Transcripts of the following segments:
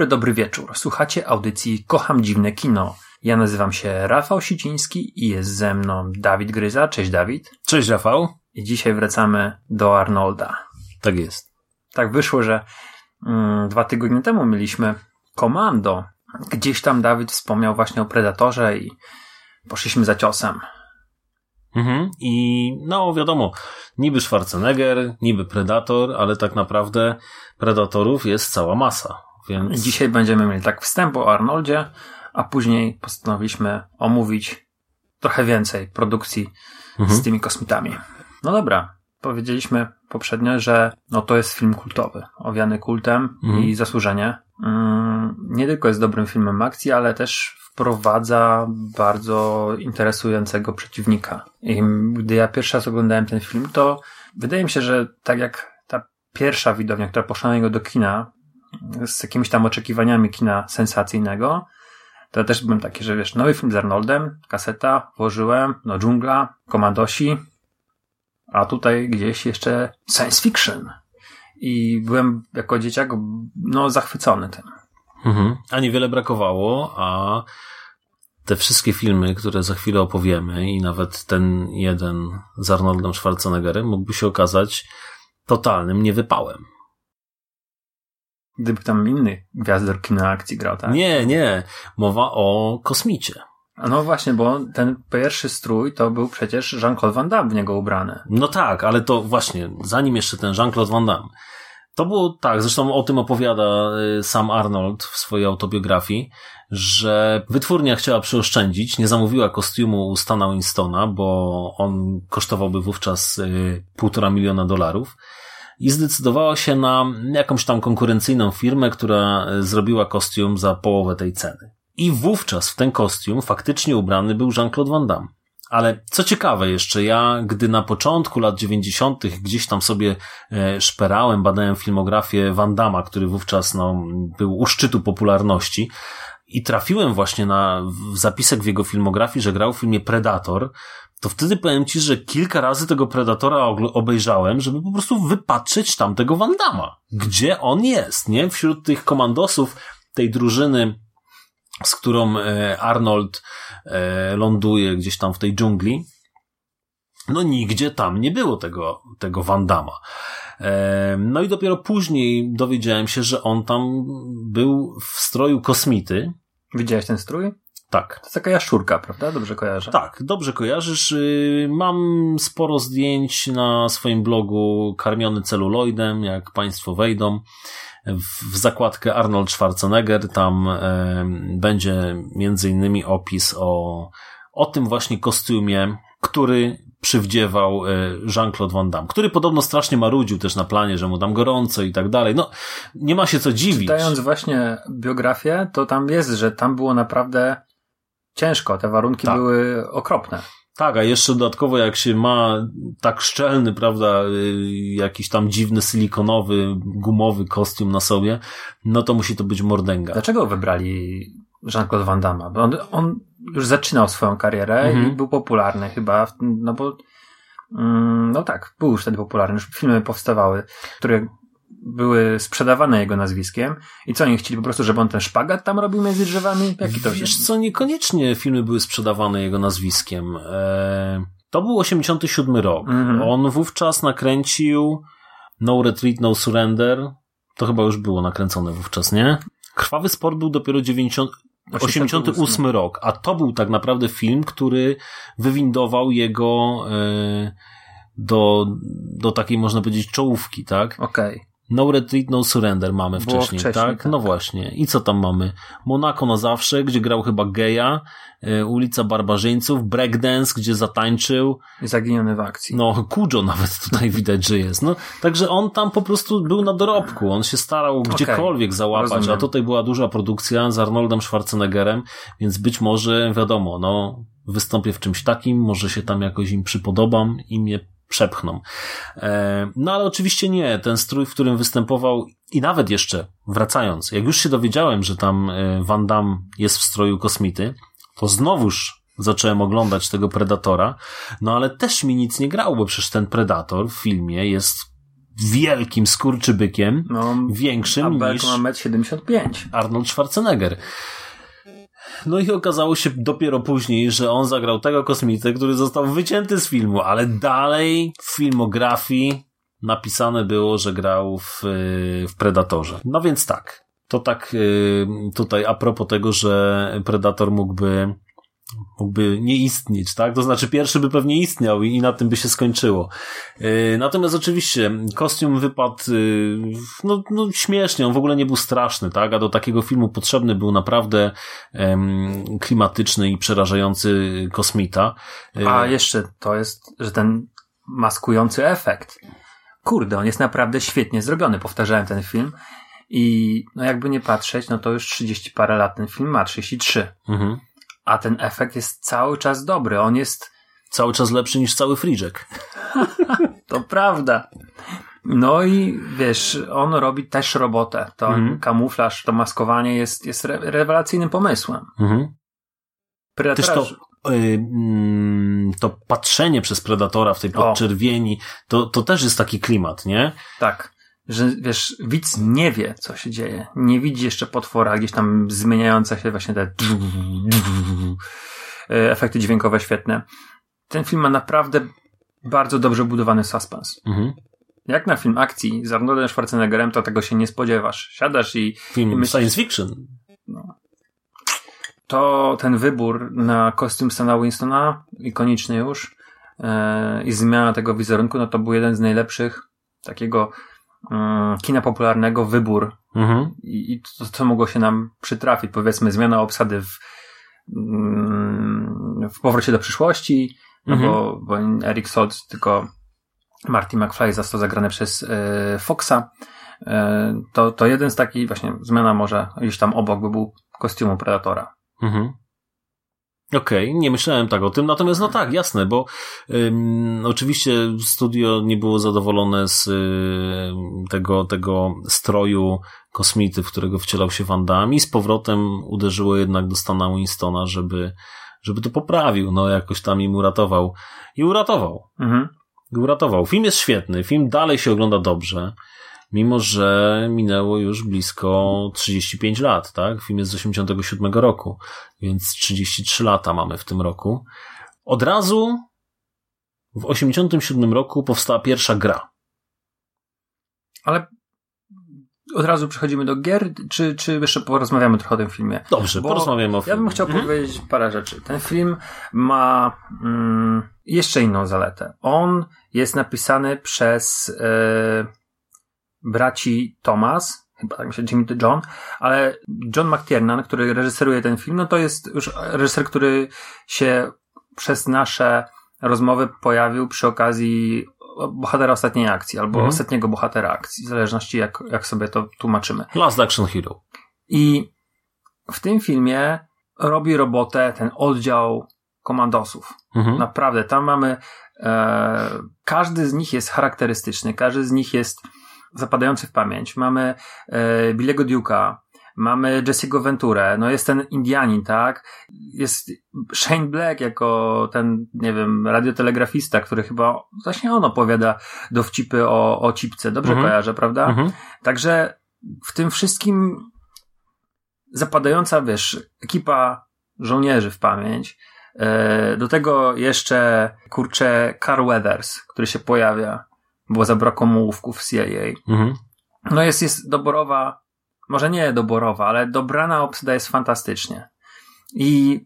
Dobry, dobry wieczór. Słuchacie audycji Kocham Dziwne Kino. Ja nazywam się Rafał Siciński i jest ze mną Dawid Gryza. Cześć Dawid. Cześć Rafał. I dzisiaj wracamy do Arnolda. Tak jest. Tak wyszło, że mm, dwa tygodnie temu mieliśmy Komando. Gdzieś tam Dawid wspomniał właśnie o Predatorze i poszliśmy za ciosem. Mhm. I no wiadomo, niby Schwarzenegger, niby Predator, ale tak naprawdę Predatorów jest cała masa. Więc... Dzisiaj będziemy mieli tak wstęp o Arnoldzie, a później postanowiliśmy omówić trochę więcej produkcji Mhm. z tymi kosmitami. No dobra, powiedzieliśmy poprzednio, że no to jest film kultowy, owiany kultem Mhm. i zasłużenie. Mm, nie tylko jest dobrym filmem akcji, ale też wprowadza bardzo interesującego przeciwnika. I gdy ja pierwszy raz oglądałem ten film, to wydaje mi się, że tak jak ta pierwsza widownia, która poszła na niego do kina, z jakimiś tam oczekiwaniami kina sensacyjnego, to ja też byłem taki, że wiesz, nowy film z Arnoldem, kaseta, włożyłem, no dżungla, komandosi, a tutaj gdzieś jeszcze science fiction. I byłem jako dzieciak, no, zachwycony tym. Mhm. A niewiele brakowało, a te wszystkie filmy, które za chwilę opowiemy i nawet ten jeden z Arnoldem Schwarzeneggerem mógłby się okazać totalnym niewypałem. Gdyby tam inny gwiazdor kina akcji grał, tak? Nie, nie. Mowa o kosmicie. No właśnie, bo ten pierwszy strój to był przecież Jean-Claude Van Damme w niego ubrany. No tak, ale to właśnie, zanim jeszcze ten Jean-Claude Van Damme. To było tak, zresztą o tym opowiada y, sam Arnold w swojej autobiografii, że wytwórnia chciała przyoszczędzić, nie zamówiła kostiumu u Stana Winstona, bo on kosztowałby wówczas y, półtora miliona dolarów i zdecydowała się na jakąś tam konkurencyjną firmę, która y, zrobiła kostium za połowę tej ceny. I wówczas w ten kostium faktycznie ubrany był Jean-Claude Van Damme. Ale co ciekawe jeszcze, ja gdy na początku lat 90. gdzieś tam sobie e, szperałem, badałem filmografię Van Damma, który wówczas no, był u szczytu popularności i trafiłem właśnie na zapisek w jego filmografii, że grał w filmie Predator, to wtedy powiem Ci, że kilka razy tego Predatora obejrzałem, żeby po prostu wypatrzeć tamtego Van Damma. Gdzie on jest, nie? Wśród tych komandosów tej drużyny z którą e, Arnold e, ląduje gdzieś tam w tej dżungli, no nigdzie tam nie było tego, tego Van Damma. E, No i dopiero później dowiedziałem się, że on tam był w stroju kosmity. Widziałeś ten strój? Tak. To jest taka jaszczurka, prawda? Dobrze kojarzę. Tak, dobrze kojarzysz. Y, Mam sporo zdjęć na swoim blogu karmiony celuloidem, jak Państwo wejdą w w zakładkę Arnold Schwarzenegger. Tam e, będzie między innymi opis o, o tym właśnie kostiumie, który przywdziewał e, Jean-Claude Van Damme, który podobno strasznie marudził też na planie, że mu tam gorąco i tak dalej. No, nie ma się co dziwić. Czytając właśnie biografię, to tam jest, że tam było naprawdę ciężko. Te warunki Tak. były okropne. Tak, a jeszcze dodatkowo jak się ma tak szczelny, prawda, y, jakiś tam dziwny silikonowy, gumowy kostium na sobie, no to musi to być mordęga. Dlaczego wybrali Jean-Claude Van Damme? Bo on, on już zaczynał swoją karierę Mhm. i był popularny chyba, no bo mm, no tak, był już wtedy popularny, już filmy powstawały, które były sprzedawane jego nazwiskiem i co oni chcieli po prostu, żeby on ten szpagat tam robił między drzewami? Jaki to Wiesz co, niekoniecznie filmy były sprzedawane jego nazwiskiem. E, to był 87 rok. Mhm. On wówczas nakręcił No Retreat, No Surrender. To chyba już było nakręcone wówczas, nie? Krwawy sport był dopiero 90, 88 rok, a to był tak naprawdę film, który wywindował jego e, do, do takiej, można powiedzieć, czołówki, tak? Okej. No Retreat, No Surrender mamy Było wcześniej, wcześniej, tak? tak. No właśnie. I co tam mamy? Monaco na zawsze, gdzie grał chyba geja, y, ulica Barbarzyńców, Breakdance, gdzie zatańczył, Zaginiony w akcji. no Kujo nawet tutaj widać, że jest. No, także on tam po prostu był na dorobku, on się starał gdziekolwiek załapać, rozumiem. a tutaj była duża produkcja z Arnoldem Schwarzeneggerem, więc być może, wiadomo, no, wystąpię w czymś takim, może się tam jakoś im przypodobam i mnie przepchną. E, no ale oczywiście nie, ten strój, w którym występował i nawet jeszcze, wracając, jak już się dowiedziałem, że tam e, Van Damme jest w stroju kosmity, to znowuż zacząłem oglądać tego Predatora, no ale też mi nic nie grało, bo przecież ten Predator w filmie jest wielkim skurczybykiem, No, większym niż ma 1,75 m. Arnold Schwarzenegger. No i okazało się dopiero później, że on zagrał tego kosmitę, który został wycięty z filmu, ale dalej w filmografii napisane było, że grał w, y, w Predatorze. No więc tak. To tak y, tutaj a propos tego, że Predator mógłby mógłby nie istnieć, tak? To znaczy pierwszy by pewnie istniał i, i na tym by się skończyło. Yy, natomiast oczywiście kostium wypadł yy, no, no śmiesznie, on w ogóle nie był straszny, tak? A do takiego filmu potrzebny był naprawdę em, klimatyczny i przerażający kosmita. Yy, A jeszcze to jest, że ten maskujący efekt. Kurde, on jest naprawdę świetnie zrobiony. Powtarzałem ten film i no jakby nie patrzeć, no to już 30 parę lat ten film ma, 33. mhm. A ten efekt jest cały czas dobry. On jest, Cały czas lepszy niż cały Friżek. to prawda. No i wiesz, on robi też robotę. To Mhm. kamuflaż, to maskowanie jest, jest re rewelacyjnym pomysłem. Mhm. Też to, Predatora, y, mm, to patrzenie przez Predatora w tej O. podczerwieni, to, to też jest taki klimat, nie? Tak. Że wiesz, widz nie wie, co się dzieje. Nie widzi jeszcze potwora, gdzieś tam zmieniające się właśnie te e, efekty dźwiękowe świetne. Ten film ma naprawdę bardzo dobrze budowany suspens. Mhm. Jak na film akcji z Arnoldem Schwarzeneggerem, to tego się nie spodziewasz. Siadasz i Film I myślisz- science fiction. to ten wybór na kostium Stana Winstona, ikoniczny już, e, i zmiana tego wizerunku, no to był jeden z najlepszych takiego kina popularnego wybór Mhm. i, to, co mogło się nam przytrafić. Powiedzmy, zmiana obsady w, mm, w powrocie do przyszłości, no Mhm. bo, bo Eric Sold, tylko Marty McFly został zagrany przez e, Foxa. E, to, to jeden z takich właśnie zmiana może gdzieś tam obok by był kostiumu Predatora. Mhm. Okej, nie myślałem tak o tym, natomiast no tak, jasne, bo ym, oczywiście studio nie było zadowolone z ym, tego, tego stroju kosmity, w którego wcielał się Van Damme i z powrotem uderzyło jednak do Stana Winstona, żeby, żeby to poprawił, no jakoś tam im uratował. I uratował. Mhm. I uratował. Film jest świetny, film dalej się ogląda dobrze, mimo że minęło już blisko 35 lat, tak? Film jest z 87 roku, więc 33 lata mamy w tym roku. Od razu w 87 roku powstała pierwsza gra. Ale od razu przechodzimy do gier, czy, czy jeszcze porozmawiamy trochę o tym filmie? Dobrze, Bo porozmawiamy o filmie. Ja bym chciał Mhm. powiedzieć parę rzeczy. Ten film ma mm, jeszcze inną zaletę. On jest napisany przez e, braci Thomas, chyba tak się Jimmy John, ale John McTiernan, który reżyseruje ten film, no to jest już reżyser, który się przez nasze rozmowy pojawił przy okazji bohatera ostatniej akcji, albo Mhm. ostatniego bohatera akcji, w zależności jak, jak sobie to tłumaczymy. Last Action Hero. I w tym filmie robi robotę ten oddział komandosów. Mhm. Naprawdę, tam mamy. E, każdy z nich jest charakterystyczny, każdy z nich jest zapadający w pamięć. Mamy e, Billego Duke'a, mamy Jesse'ego Venturę, no jest ten Indianin, tak? Jest Shane Black jako ten, nie wiem, radiotelegrafista, który chyba właśnie on opowiada dowcipy o, o cipce. Dobrze Mhm. kojarzę, prawda? Mhm. Także w tym wszystkim zapadająca, wiesz, ekipa żołnierzy w pamięć. E, Do tego jeszcze, kurczę, Carl Weathers, który się pojawia, bo zabrakło mu ołówków w CIA. Mhm. No jest, jest doborowa, może nie doborowa, ale dobrana obsada jest fantastycznie. I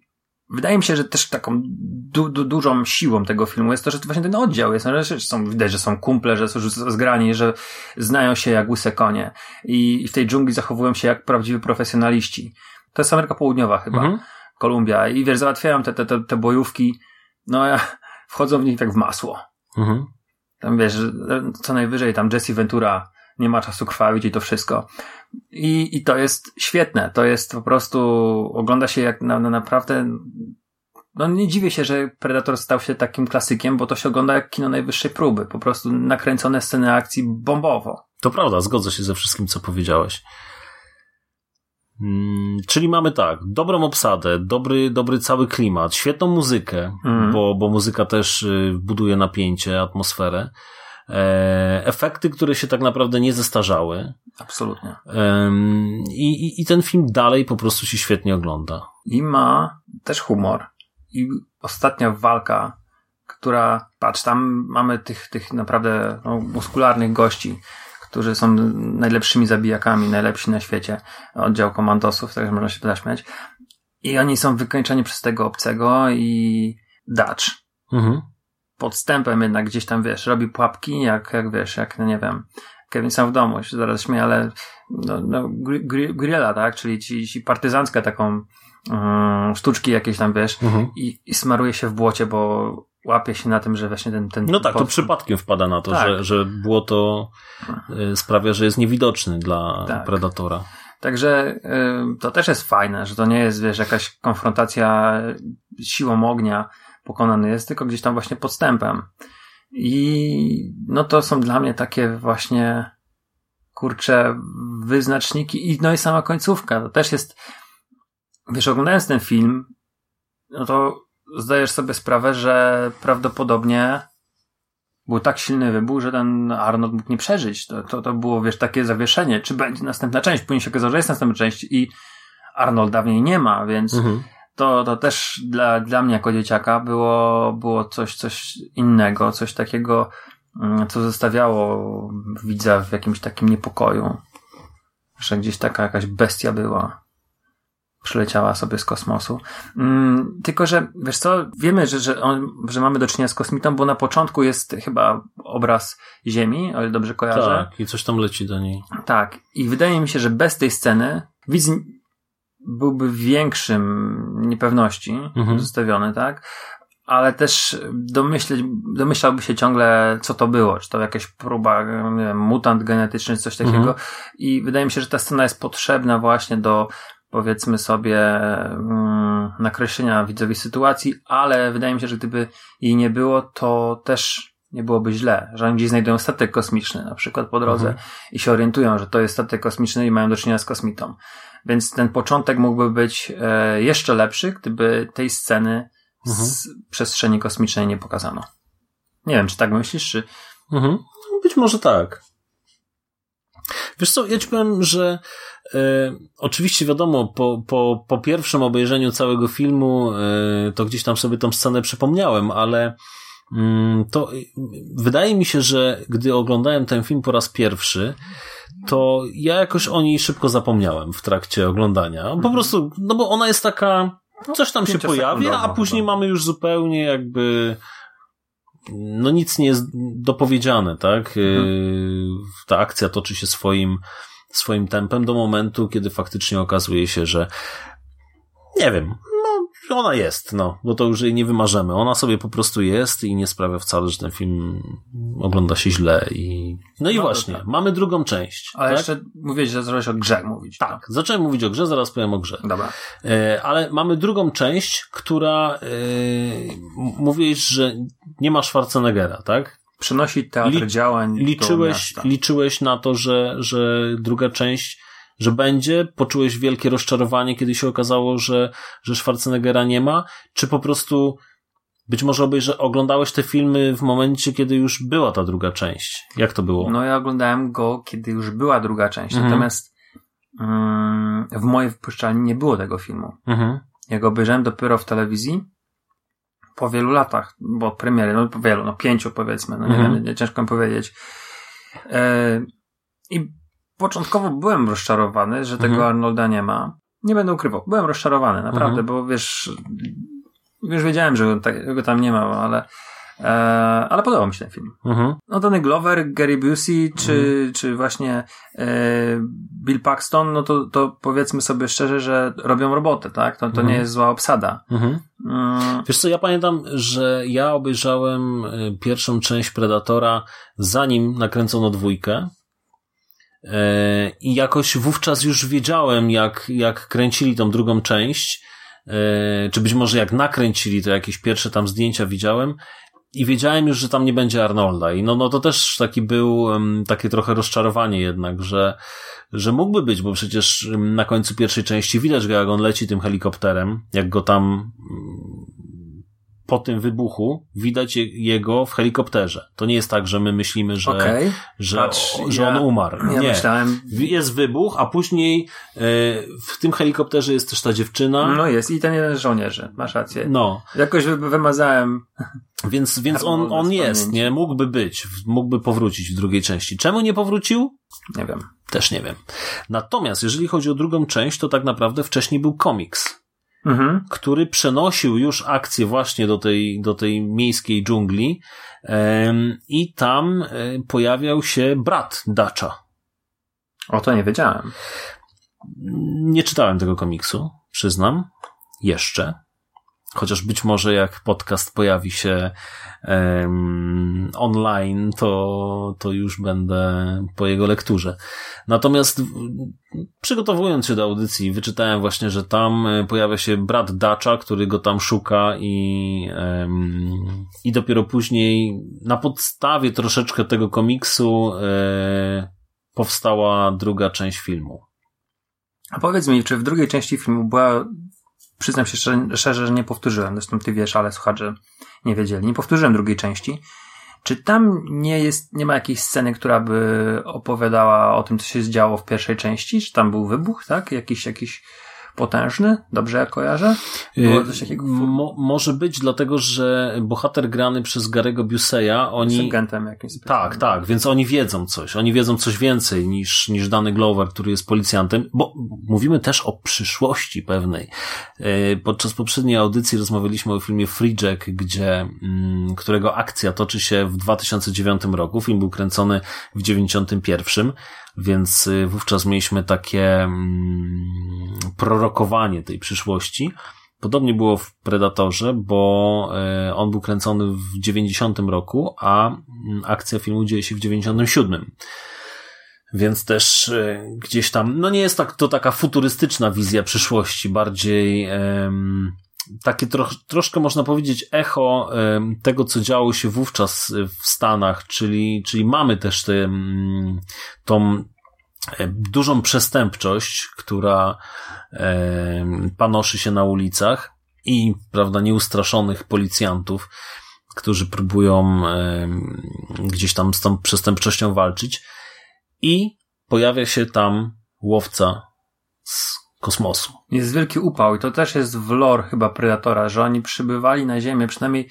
wydaje mi się, że też taką du, du, dużą siłą tego filmu jest to, że to właśnie ten oddział jest, no, że są, widać, że są kumple, że są zgrani, że znają się jak łyse konie i, i w tej dżungli zachowują się jak prawdziwi profesjonaliści. To jest Ameryka Południowa chyba, mhm. Kolumbia i wiesz, załatwiają te, te, te, te bojówki, no ja, wchodzą w nich tak w masło. Mhm. Tam wiesz, co najwyżej tam Jesse Ventura nie ma czasu krwawić i to wszystko. I, i to jest świetne. To jest po prostu, ogląda się jak na, na naprawdę no nie dziwię się, że Predator stał się takim klasykiem, bo to się ogląda jak kino najwyższej próby. Po prostu nakręcone sceny akcji bombowo. To prawda, zgodzę się ze wszystkim, co powiedziałeś. Hmm, czyli mamy tak, dobrą obsadę, dobry, dobry cały klimat, świetną muzykę, mm. bo, bo muzyka też y, buduje napięcie, atmosferę. E, efekty, które się tak naprawdę nie zestarzały. Absolutnie. I, i, I ten film dalej po prostu się świetnie ogląda. I ma też humor. I ostatnia walka, która, patrz, tam mamy tych, tych naprawdę no, muskularnych gości, którzy są najlepszymi zabijakami, najlepsi na świecie. Oddział komandosów, tak można się też śmiać. I oni są wykończeni przez tego obcego i Dutch. Mhm podstępem jednak gdzieś tam, wiesz, robi pułapki, jak, jak wiesz, jak, no nie wiem, Kevin sam w domu, się zaraz śmieję, ale no, no grilla, tak, czyli ci, ci partyzancka taką um, sztuczki jakieś tam, wiesz, mhm. i, i smaruje się w błocie, bo łapie się na tym, że właśnie ten... ten no tak, to przypadkiem wpada na to, tak. że, że błoto y, sprawia, że jest niewidoczny dla tak. predatora. Także y, to też jest fajne, że to nie jest, wiesz, jakaś konfrontacja siłą ognia, pokonany jest, tylko gdzieś tam właśnie podstępem. I no to są dla mnie takie właśnie kurcze wyznaczniki i no i sama końcówka. To też jest, wiesz, oglądając ten film, no to zdajesz sobie sprawę, że prawdopodobnie był tak silny wybuch, że ten Arnold mógł nie przeżyć. To, to, to było, wiesz, takie zawieszenie. Czy będzie następna część? Później się okazało, że jest następna część i Arnold dawniej nie ma, więc mhm to, to też dla, dla mnie jako dzieciaka było, było coś, coś innego, coś takiego, mm, co zostawiało widza w jakimś takim niepokoju, że gdzieś taka jakaś bestia była. Przyleciała sobie z kosmosu. Mm, tylko, że wiesz co, wiemy, że, że, on, że mamy do czynienia z kosmitą, bo na początku jest chyba obraz Ziemi, ale dobrze kojarzę. Tak, i coś tam leci do niej. Tak, i wydaje mi się, że bez tej sceny widz byłby w większym niepewności mhm. zostawiony, tak? Ale też domyśleć, domyślałby się ciągle, co to było. Czy to jakaś próba, nie wiem, mutant genetyczny, czy coś takiego. Mhm. I wydaje mi się, że ta scena jest potrzebna właśnie do, powiedzmy sobie, um, nakreślenia widzowi sytuacji, ale wydaje mi się, że gdyby jej nie było, to też nie byłoby źle, że oni gdzieś znajdują statek kosmiczny, na przykład po drodze mhm. i się orientują, że to jest statek kosmiczny i mają do czynienia z kosmitą. Więc ten początek mógłby być e, jeszcze lepszy, gdyby tej sceny mhm. z przestrzeni kosmicznej nie pokazano. Nie wiem, czy tak myślisz, czy... Mhm. Być może tak. Wiesz co, ja ci powiem, że e, oczywiście wiadomo, po, po, po pierwszym obejrzeniu całego filmu e, to gdzieś tam sobie tą scenę przypomniałem, ale mm, to wydaje mi się, że gdy oglądałem ten film po raz pierwszy, to ja jakoś o niej szybko zapomniałem w trakcie oglądania. Po mhm. prostu, no bo ona jest taka, coś tam się pojawia, a później mamy już zupełnie jakby no nic nie jest dopowiedziane, tak? Mhm. Ta akcja toczy się swoim, swoim tempem do momentu, kiedy faktycznie okazuje się, że nie wiem, ona jest, no, bo to już jej nie wymarzymy. Ona sobie po prostu jest i nie sprawia wcale, że ten film ogląda się źle i... No i no, właśnie, tak. mamy drugą część. Ale tak? jeszcze mówiłeś, że zacząłeś o grze mówić. Tak, to. zacząłem mówić o grze, zaraz powiem o grze. Dobra. E, ale mamy drugą część, która e, mówiłeś, że nie ma Schwarzeneggera, tak? Przenosi teatr Li działań liczyłeś, liczyłeś na to, że, że druga część że będzie? Poczułeś wielkie rozczarowanie, kiedy się okazało, że, że Schwarzeneggera nie ma? Czy po prostu być może obejrze, oglądałeś te filmy w momencie, kiedy już była ta druga część? Jak to było? No ja oglądałem go, kiedy już była druga część. Mhm. Natomiast mm, w mojej wypuszczalni nie było tego filmu. Mhm. Ja go obejrzałem dopiero w telewizji po wielu latach, bo premiery, no po wielu, no pięciu powiedzmy, no nie mhm. wiem, ciężko mi powiedzieć. E, I początkowo byłem rozczarowany, że tego mhm. Arnolda nie ma. Nie będę ukrywał. Byłem rozczarowany, naprawdę, mhm. bo wiesz, już wiedziałem, że go, tak, tam nie ma, ale, e, ale podobał mi się ten film. Mhm. No Donny Glover, Gary Busey, czy, Mhm. czy właśnie e, Bill Paxton, no to, to powiedzmy sobie szczerze, że robią robotę, tak? To, to Mhm. nie jest zła obsada. Mhm. Mm, Wiesz co, ja pamiętam, że ja obejrzałem y, pierwszą część Predatora zanim nakręcono dwójkę. E, I jakoś wówczas już wiedziałem, jak, jak kręcili tą drugą część, e, czy być może jak nakręcili, to jakieś pierwsze tam zdjęcia widziałem. I wiedziałem już, że tam nie będzie Arnolda. I no, no to też taki był, takie trochę rozczarowanie jednak, że, że mógłby być, bo przecież na końcu pierwszej części widać go, jak on leci tym helikopterem, jak go tam po tym wybuchu widać je- jego w helikopterze. To nie jest tak, że my myślimy, że, Okej. że, Patrz, że ja- on umarł. Ja nie. myślałem, Jest wybuch, a później e, w tym helikopterze jest też ta dziewczyna. no jest i ten jeden z żołnierzy, masz rację. No, Jakoś wy, wymazałem, więc, więc on, on jest, nie? Mógłby być, mógłby powrócić w drugiej części. Czemu nie powrócił? nie wiem. Też nie wiem. Natomiast jeżeli chodzi o drugą część, to tak naprawdę wcześniej był komiks, Mhm. który przenosił już akcję właśnie do tej, do tej miejskiej dżungli i tam e, pojawiał się brat Dacza. O, to nie wiedziałem. Nie czytałem tego komiksu, przyznam. Jeszcze. Chociaż być może jak podcast pojawi się online, to, to już będę po jego lekturze. Natomiast przygotowując się do audycji, wyczytałem właśnie, że tam e, pojawia się brat Dacza, który go tam szuka i, i dopiero później na podstawie troszeczkę tego komiksu e, powstała druga część filmu. A powiedz mi, czy w drugiej części filmu była, przyznam się szczerze, szczerze, że nie powtórzyłem, zresztą ty wiesz, ale słuchacze nie wiedzieli, nie powtórzyłem drugiej części. Czy tam nie jest, nie ma jakiejś sceny, która by opowiadała o tym, co się zdziało w pierwszej części? Czy tam był wybuch, tak? Jakiś, jakiś potężny? Dobrze ja kojarzę? Było coś takiego? Y, Mo, może być, dlatego że bohater grany przez Garego Buseya, oni... Agentem jakimś Tak, tak, więc oni wiedzą coś. Oni wiedzą coś więcej niż, niż dany Glover, który jest policjantem, bo mówimy też o przyszłości pewnej. E, Podczas poprzedniej audycji rozmawialiśmy o filmie Free Jack, gdzie, mm, którego akcja toczy się w 2009 roku. Film był kręcony w 91, więc y, wówczas mieliśmy takie mm, prorokowanie tej przyszłości. Podobnie było w Predatorze, bo e, on był kręcony w 90 roku, a mm, akcja filmu dzieje się w 97. Więc też e, gdzieś tam, no nie jest tak, to taka futurystyczna wizja przyszłości, bardziej takie troch, troszkę można powiedzieć echo tego, co działo się wówczas e, w Stanach, czyli, czyli mamy też tę mm, tą e, dużą przestępczość, która panoszy się na ulicach i, prawda, nieustraszonych policjantów, którzy próbują gdzieś tam z tą przestępczością walczyć. I pojawia się tam łowca z kosmosu. Jest wielki upał i to też jest w lore chyba Predatora, że oni przybywali na Ziemię, przynajmniej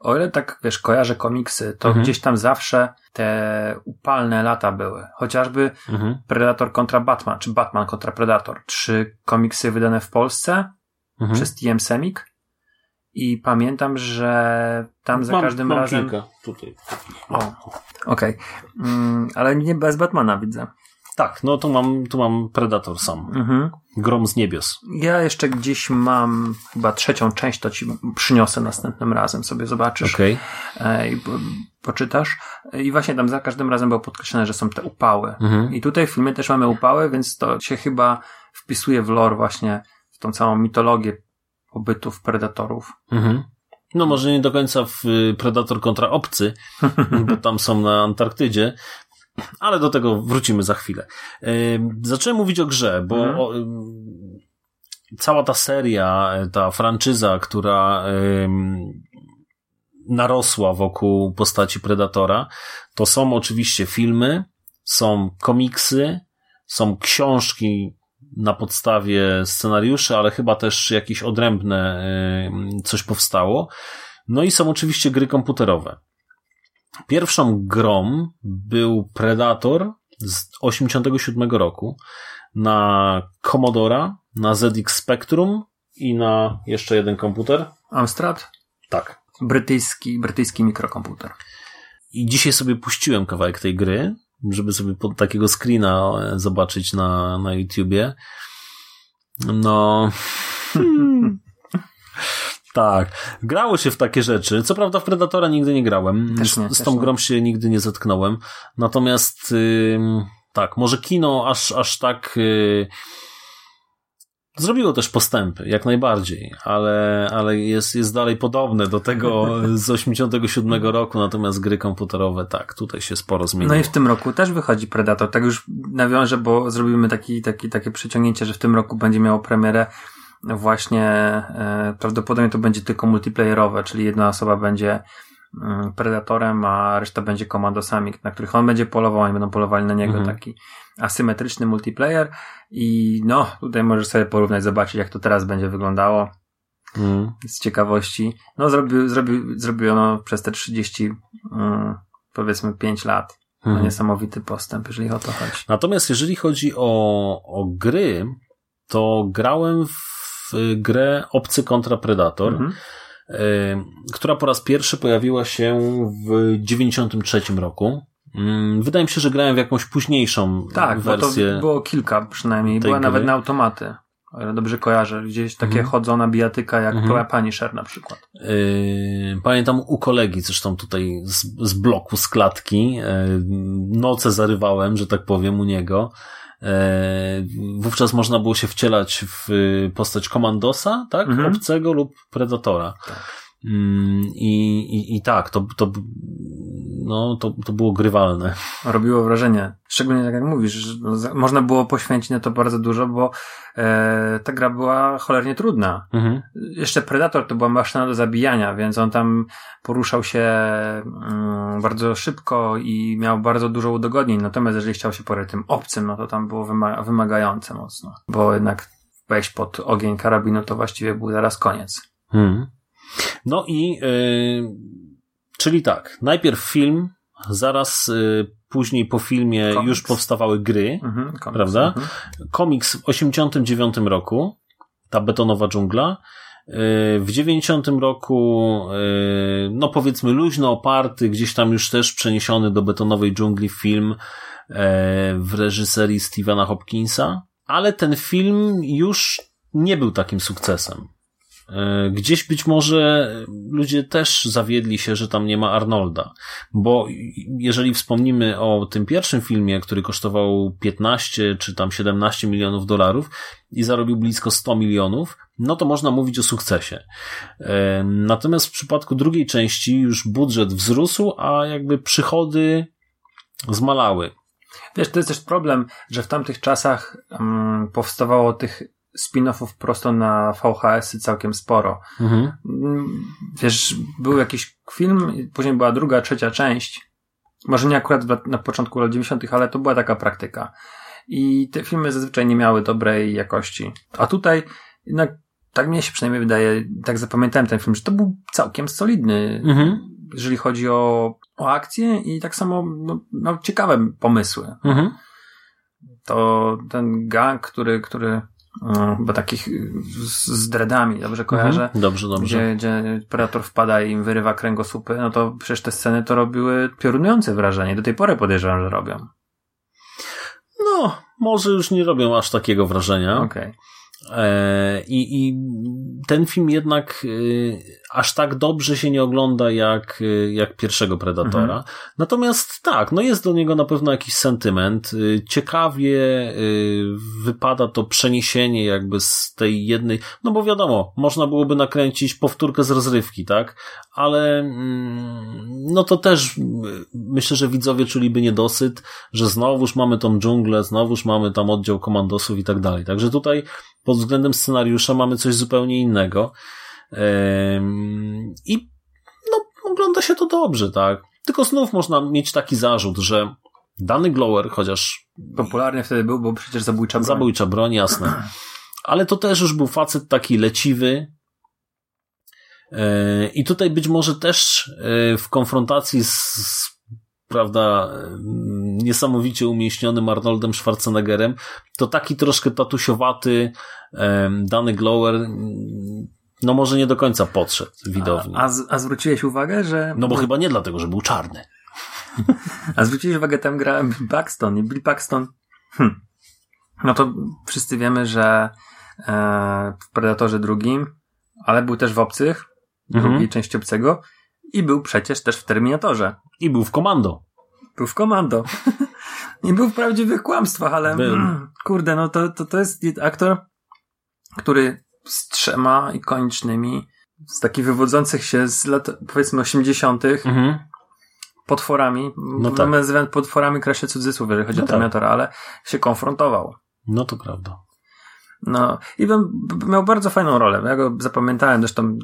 o ile tak, wiesz, kojarzę komiksy, to Mhm. gdzieś tam zawsze te upalne lata były. Chociażby Mhm. Predator kontra Batman, czy Batman kontra Predator. Trzy komiksy wydane w Polsce Mhm. przez TM Semik i pamiętam, że tam za Mam- każdym mam razem... kilka tutaj. O, okej. Mm, ale nie bez Batmana widzę. Tak, no tu mam, tu mam Predator sam. Mhm. Grom z niebios. Ja jeszcze gdzieś mam chyba trzecią część, to ci przyniosę następnym razem, sobie zobaczysz Okej. e, i po, poczytasz. I właśnie tam za każdym razem było podkreślone, że są te upały. Mhm. I tutaj w filmie też mamy upały, więc to się chyba wpisuje w lore właśnie, w tą całą mitologię pobytów predatorów. Mhm. No może nie do końca w Predator kontra obcy, bo tam są na Antarktydzie, ale do tego wrócimy za chwilę. Ym, Zacząłem mówić o grze, bo Mhm. o, cała ta seria, y, ta franczyza, która narosła wokół postaci Predatora, to są oczywiście filmy, są komiksy, są książki na podstawie scenariuszy, ale chyba też jakieś odrębne coś powstało. No i są oczywiście gry komputerowe. Pierwszą grą był Predator z 87 roku na Commodora, na ZX Spectrum i na jeszcze jeden komputer. Amstrad? Tak. Brytyjski, brytyjski mikrokomputer. I dzisiaj sobie puściłem kawałek tej gry, żeby sobie pod takiego screena e, zobaczyć na, na YouTubie. No. Hmm. Tak. Grało się w takie rzeczy. Co prawda w Predatora nigdy nie grałem. Też nie, z, z tą nie. grą się nigdy nie zetknąłem. Natomiast ym, tak, może kino aż, aż tak y, zrobiło też postępy, jak najbardziej, ale, ale jest, jest dalej podobne do tego z 87 roku, natomiast gry komputerowe tak, tutaj się sporo zmieniło. No i w tym roku też wychodzi Predator. Tak już nawiążę, bo zrobimy taki, taki, takie przeciągnięcie, że w tym roku będzie miało premierę właśnie, e, prawdopodobnie to będzie tylko multiplayerowe, czyli jedna osoba będzie mm, Predatorem, a reszta będzie komandosami, na których on będzie polował, oni będą polowali na niego, Mhm. taki asymetryczny multiplayer i no, tutaj możesz sobie porównać, zobaczyć jak to teraz będzie wyglądało Mm. z ciekawości. No, zrobił, zrobił, zrobiono przez te 30, mm, powiedzmy 5 lat. No, Mhm. niesamowity postęp, jeżeli o to chodzi. Natomiast jeżeli chodzi o, o gry, to grałem w grę Obcy kontra Predator, Mhm. y, która po raz pierwszy pojawiła się w 93 roku. Mm, Wydaje mi się, że grałem w jakąś późniejszą Tak, wersję. było kilka przynajmniej. Była gry. nawet na automaty. Dobrze kojarzę. Gdzieś takie Mhm. chodzona bijatyka jak Mhm. Punisher na przykład. Yy, Pamiętam u kolegi, zresztą tutaj z, z bloku, z klatki, yy, noce zarywałem, że tak powiem, u niego. Yy, Wówczas można było się wcielać w postać komandosa, tak? Mhm. Obcego lub predatora. Mm, I, i, I tak, to, to, no, to, to było grywalne. Robiło wrażenie. Szczególnie tak jak mówisz, że można było poświęcić na to bardzo dużo, bo e, ta gra była cholernie trudna. Mhm. Jeszcze Predator to była maszyna do zabijania, więc on tam poruszał się mm, bardzo szybko i miał bardzo dużo udogodnień. Natomiast jeżeli chciał się porać tym obcym, no to tam było wyma- wymagające mocno. Bo jednak wejść pod ogień karabinu to właściwie był zaraz koniec. Mhm. No i, yy, czyli tak, najpierw film, zaraz yy, później po filmie Komiks. już powstawały gry. Mhm, koniec. Prawda? Mhm. komiks w 89 roku, ta betonowa dżungla. Yy, W 90 roku, yy, no powiedzmy luźno oparty, gdzieś tam już też przeniesiony do betonowej dżungli film yy, w reżyserii Stephena Hopkinsa, ale ten film już nie był takim sukcesem. Yy, Gdzieś być może ludzie też zawiedli się, że tam nie ma Arnolda, bo jeżeli wspomnimy o tym pierwszym filmie, który kosztował 15 czy tam 17 milionów dolarów i zarobił blisko 100 milionów, no to można mówić o sukcesie. Yy, Natomiast w przypadku drugiej części już budżet wzrósł, a jakby przychody zmalały. Wiesz, to jest też problem, że w tamtych czasach mm, powstawało tych spin-offów prosto na VHS-y całkiem sporo. Mhm. Mm, Wiesz, był jakiś film, później była druga, trzecia część. Może nie akurat na początku lat 90., ale to była taka praktyka. I te filmy zazwyczaj nie miały dobrej jakości. A tutaj jednak, tak mnie się przynajmniej wydaje, tak zapamiętałem ten film, że to był całkiem solidny, Mhm. jeżeli chodzi o, o akcję i tak samo no, no, ciekawe pomysły. Mhm. To ten gang, który, który mm, chyba takich y, z, dreadami, dobrze kojarzę? Mhm. Dobrze, dobrze. Gdzie, gdzie Predator wpada i im wyrywa kręgosłupy, no to przecież te sceny to robiły piorunujące wrażenie. Do tej pory podejrzewam, że robią. No, może już nie robią aż takiego wrażenia. Okej. E, I, I ten film jednak y, aż tak dobrze się nie ogląda jak, y, jak pierwszego Predatora. Mhm. Natomiast tak, no jest do niego na pewno jakiś sentyment. Y, Ciekawie y, wypada to przeniesienie jakby z tej jednej, no bo wiadomo, można byłoby nakręcić powtórkę z rozrywki, tak? Ale mm, no to też myślę, że widzowie czuliby niedosyt, że znowuż mamy tą dżunglę, znowuż mamy tam oddział komandosów i tak dalej. Także tutaj pod względem scenariusza mamy coś zupełnie innego. I no, ogląda się to dobrze, tak? Tylko znów można mieć taki zarzut, że dany Glower, chociaż Popularny wtedy był, bo przecież zabójcza broń. zabójcza broń, jasne. Ale to też już był facet taki leciwy. E, I tutaj być może też e, w konfrontacji z, z prawda, niesamowicie umieśnionym Arnoldem Schwarzeneggerem, to taki troszkę tatusiowaty em, dany Glower no może nie do końca podszedł widowni. A, a, a zwróciłeś uwagę, że... No bo chyba nie dlatego, że był czarny. A zwróciłeś uwagę, tam gra Bill Paxton i Bill Paxton... Hm. No to wszyscy wiemy, że e, w Predatorze drugim, ale był też w Obcych, Mhm. drugiej części Obcego i był przecież też w Terminatorze. I był w komando. Był w komando. Nie był w prawdziwych kłamstwach, ale mm, kurde, no to, to, to jest aktor, który z trzema ikonicznymi, z takich wywodzących się z lat, powiedzmy, 80. Mhm. potworami, No tak. nazywam potworami cudzysłów, jeżeli chodzi No o tak. Terminatora, ale się konfrontował. No to prawda. No, i miał bardzo fajną rolę. Ja go zapamiętałem, zresztą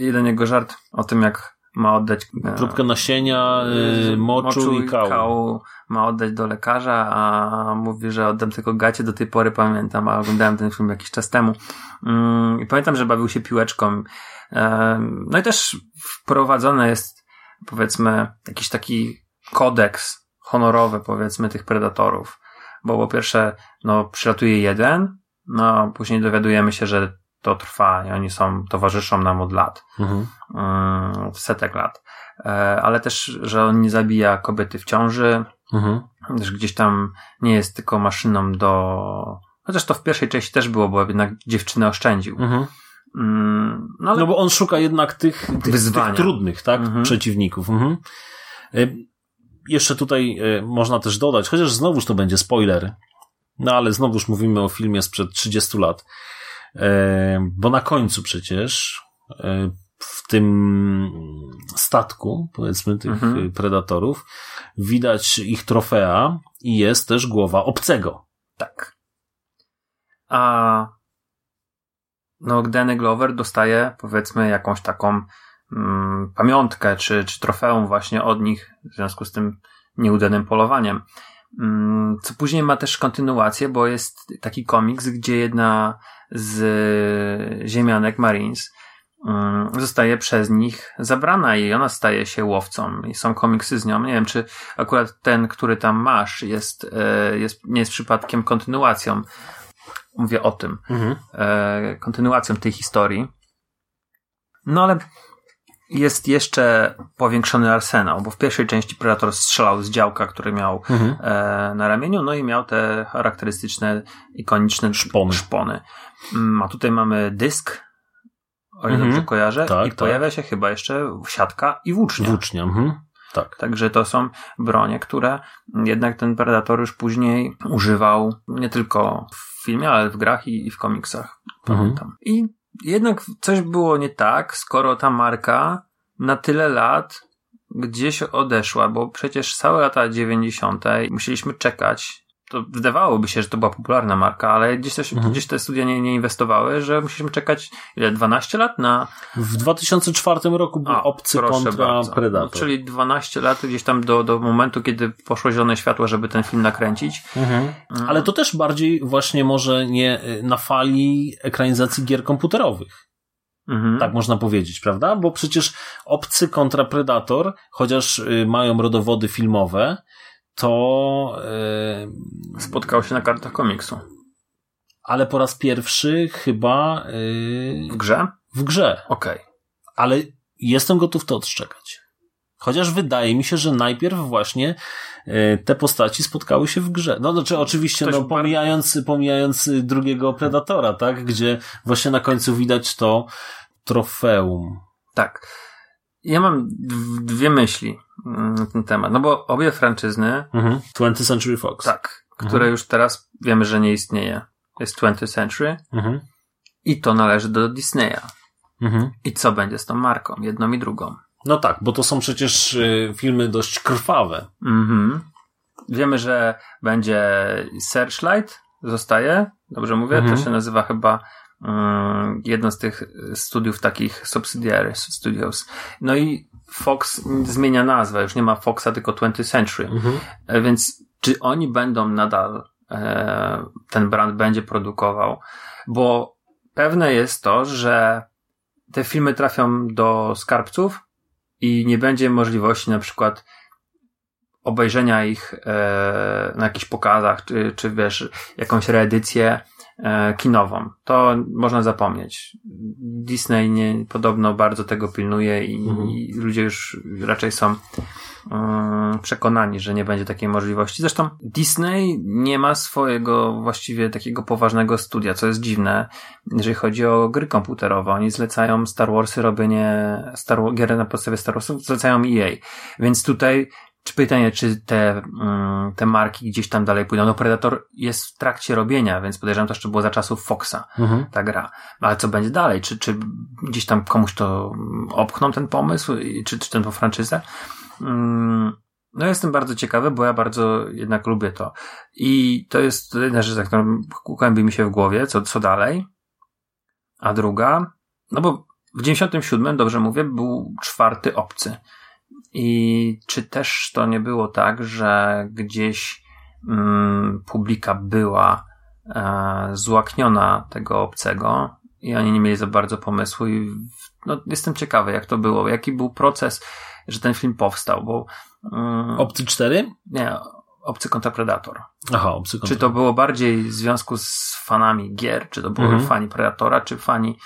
jeden jego żart o tym, jak ma oddać e, Próbkę nasienia, y, moczu, i kału. ma oddać do lekarza, a mówi, że oddam tylko gacie, do tej pory pamiętam, a oglądałem ten film jakiś czas temu. Mm, I pamiętam, że bawił się piłeczką. Em, No i też wprowadzony jest, powiedzmy, jakiś taki kodeks honorowy, powiedzmy, tych predatorów. Bo po pierwsze, no, przylatuje jeden, no, a później dowiadujemy się, że to trwa i oni są, towarzyszą nam od lat Mhm. mm, setek lat. E, Ale też, że on nie zabija kobiety w ciąży, Mhm. że gdzieś tam nie jest tylko maszyną do. Chociaż to w pierwszej części też było, bo jednak dziewczynę oszczędził. Mhm. Mm, No ale No bo on szuka jednak tych, tych, tych trudnych, tak? Mhm. Przeciwników. Mhm. Y, Jeszcze tutaj y, można też dodać, chociaż znowuż to będzie spoiler, no ale znowuż mówimy o filmie sprzed 30 lat, Y, bo na końcu przecież y, w tym statku, powiedzmy, tych Mhm. y, predatorów, widać ich trofea i jest też głowa obcego. tak. A no, Danny Glover dostaje, powiedzmy, jakąś taką mm, pamiątkę, czy, czy trofeum właśnie od nich w związku z tym nieudanym polowaniem. Mm, Co później ma też kontynuację, bo jest taki komiks, gdzie jedna z ziemianek Marines mm, zostaje przez nich zabrana i ona staje się łowcą i są komiksy z nią. Nie wiem, czy akurat ten, który tam masz jest, e, jest nie jest przypadkiem kontynuacją. Mówię o tym. E, Kontynuacją tej historii. No ale jest jeszcze powiększony arsenał, bo w pierwszej części Predator strzelał z działka, który miał Mhm. e, na ramieniu, no i miał te charakterystyczne, ikoniczne Szpony. szpony. Mm, A tutaj mamy dysk, o ile Mhm. dobrze kojarzę, Tak, i tak. pojawia się chyba jeszcze siatka i włócznia. Włócznia. Mhm. Tak. Także to są bronie, które jednak ten Predator już później używał nie tylko w filmie, ale w grach i, i w komiksach. Pamiętam. I jednak coś było nie tak, skoro ta marka na tyle lat gdzieś odeszła, bo przecież całe lata 90. musieliśmy czekać. To wydawałoby się, że to była popularna marka, ale gdzieś, też, Mhm. gdzieś te studia nie, nie inwestowały, że musieliśmy czekać ile, 12 lat na W 2004 roku był a, obcy kontra bardzo. Predator. No, czyli 12 lat gdzieś tam do, do momentu, kiedy poszło zielone światło, żeby ten film nakręcić. Mhm. Ale to też bardziej właśnie może nie y, na fali ekranizacji gier komputerowych. Mhm. Tak można powiedzieć, prawda? Bo przecież obcy kontra Predator, chociaż y, mają rodowody filmowe, to y, Spotkał się na kartach komiksu. ale po raz pierwszy chyba y, W grze? w grze. Okej. Ale jestem gotów to odszczekać. Chociaż wydaje mi się, że najpierw właśnie y, te postaci spotkały się w grze. No znaczy oczywiście, Ktoś no, pomijając, pomijając drugiego Predatora, tak? Gdzie właśnie na końcu widać to trofeum. Tak. Ja mam dwie myśli na ten temat. No bo obie franczyzny, Mhm. 20th Century Fox. tak, które już teraz wiemy, że nie istnieje. Jest 20th Century Mhm. i to należy do Disneya. Mhm. I co będzie z tą marką? Jedną i drugą. No tak, bo to są przecież y, filmy dość krwawe. Mhm. Wiemy, że będzie Searchlight, zostaje, dobrze mówię? Mhm. To się nazywa chyba um, jedno z tych studiów takich subsidiary studios. No i Fox zmienia nazwę, już nie ma Foxa, tylko 20th Century. Mhm. E, Więc czy oni będą nadal, e, ten brand będzie produkował? Bo pewne jest to, że te filmy trafią do skarbców i nie będzie możliwości na przykład obejrzenia ich e, na jakichś pokazach, czy, czy wiesz, jakąś reedycję kinową. To można zapomnieć. Disney nie, podobno bardzo tego pilnuje i, Mhm. i ludzie już raczej są mm, przekonani, że nie będzie takiej możliwości. Zresztą Disney nie ma swojego właściwie takiego poważnego studia, co jest dziwne, jeżeli chodzi o gry komputerowe. Oni zlecają Star Warsy, robienie Star, gier na podstawie Star Warsów, zlecają EA. Więc tutaj czy pytanie, czy te, mm, te marki gdzieś tam dalej pójdą? No Predator jest w trakcie robienia, więc podejrzewam to jeszcze było za czasów Foxa Mhm. ta gra. Ale co będzie dalej? Czy, czy gdzieś tam komuś to mm, opchną ten pomysł, czy, czy tę franczyzę? Mm, No jestem bardzo ciekawy, bo ja bardzo jednak lubię to. I to jest jedna rzecz, która kłębi mi się w głowie, co, co dalej. A druga, no bo w 97, dobrze mówię, był czwarty obcy. I czy też to nie było tak, że gdzieś mm, publika była e, złakniona tego obcego i oni nie mieli za bardzo pomysłu i no, jestem ciekawy, jak to było, jaki był proces, że ten film powstał, bo mm, Obcy 4? nie, Obcy kontra Predator. Aha, obcy Czy to było bardziej w związku z fanami gier, czy to były Mhm. fani Predatora, czy fani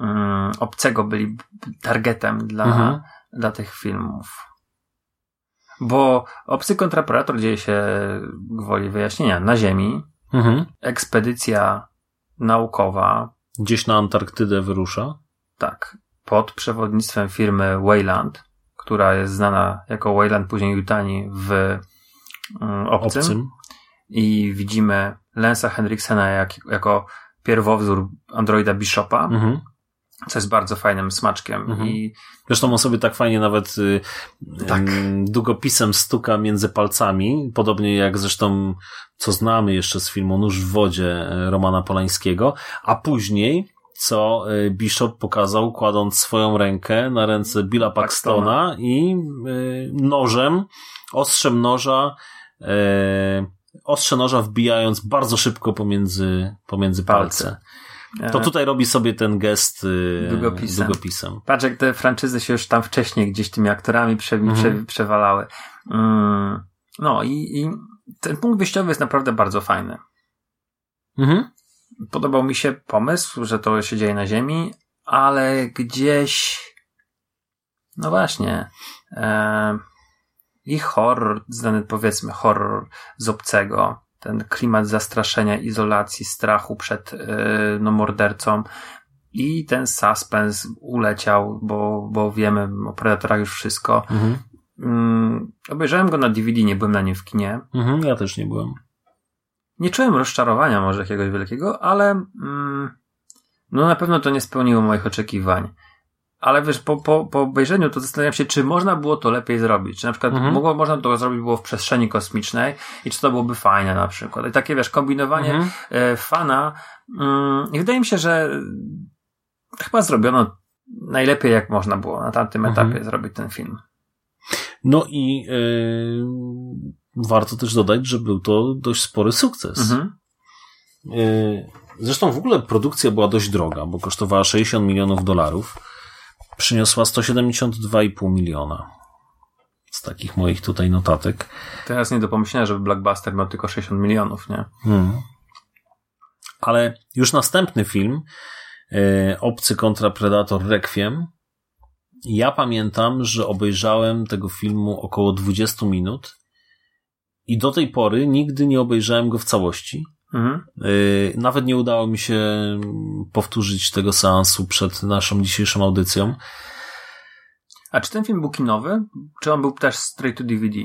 mm, Obcego byli targetem dla, Mhm. dla tych filmów? Bo Obcy kontra Predator dzieje się, gwoli wyjaśnienia, na Ziemi. Mhm. Ekspedycja naukowa, Gdzieś na Antarktydę wyrusza. tak, pod przewodnictwem firmy Wayland, która jest znana jako Wayland, później Yutani w mm, Obcym. Obcym. I widzimy Lensa Henriksena jak, jako pierwowzór androida Bishopa, Mhm. Co jest bardzo fajnym smaczkiem. Mhm. I Zresztą on sobie tak fajnie nawet y, Tak. ym, długopisem stuka między palcami, podobnie jak zresztą, co znamy jeszcze z filmu Nóż w wodzie y, Romana Polańskiego, a później, co y, Bishop pokazał, kładąc swoją rękę na ręce Billa Paxtona i y, nożem, ostrzem noża, y, ostrze noża wbijając bardzo szybko pomiędzy, pomiędzy palce. Palce. To e, tutaj robi sobie ten gest y, Długopisem. długopisem. patrz, jak te franczyzy się już tam wcześniej gdzieś tymi aktorami prze, Mhm. prze, przewalały. Mm, no i, i ten punkt wyjściowy jest naprawdę bardzo fajny. Mhm. Podobał mi się pomysł, że to się dzieje na Ziemi, ale gdzieś, no właśnie, e, i horror, znany powiedzmy horror z obcego, ten klimat zastraszenia, izolacji, strachu przed e, no, mordercą i ten suspens uleciał, bo, bo wiemy o Predatorach już wszystko. Mhm. Mm, obejrzałem go na DVD, nie byłem na nim w kinie. Mhm, ja też nie byłem. Nie czułem rozczarowania może jakiegoś wielkiego, ale mm, no na pewno to nie spełniło moich oczekiwań. Ale wiesz, po, po, po obejrzeniu to zastanawiam się, czy można było to lepiej zrobić. Czy na przykład Mhm. mogło, można to zrobić było w przestrzeni kosmicznej i czy to byłoby fajne na przykład. I takie wiesz, kombinowanie Mhm. e, fana. Mm, I wydaje mi się, że chyba zrobiono najlepiej jak można było na tamtym Mhm. etapie zrobić ten film. No i yy, warto też dodać, że był to dość spory sukces. Mhm. Yy, zresztą w ogóle produkcja była dość droga, bo kosztowała 60 milionów dolarów. Przyniosła 172,5 miliona. Z takich moich tutaj notatek. Teraz nie do pomyślenia, żeby Blockbuster miał tylko 60 milionów, nie? Hmm. Ale już następny film, e, Obcy kontra Predator Requiem, ja pamiętam, że obejrzałem tego filmu około 20 minut i do tej pory nigdy nie obejrzałem go w całości. Mhm. E, Nawet nie udało mi się powtórzyć tego seansu przed naszą dzisiejszą audycją. A czy ten film był kinowy? Czy on był też straight to DVD?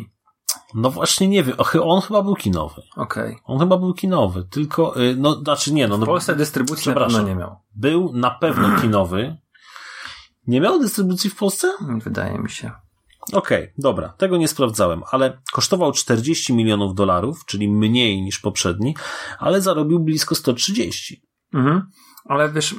No właśnie nie wiem, on chyba był kinowy. Okej. On chyba był kinowy, tylko, y, no, znaczy nie, no, W no Polsce dystrybucji przepraszam. nie miał. był na pewno kinowy. Nie miał dystrybucji w Polsce? Wydaje mi się. Okej, dobra, tego nie sprawdzałem, ale kosztował 40 milionów dolarów, czyli mniej niż poprzedni, ale zarobił blisko 130. Mhm. Ale wiesz...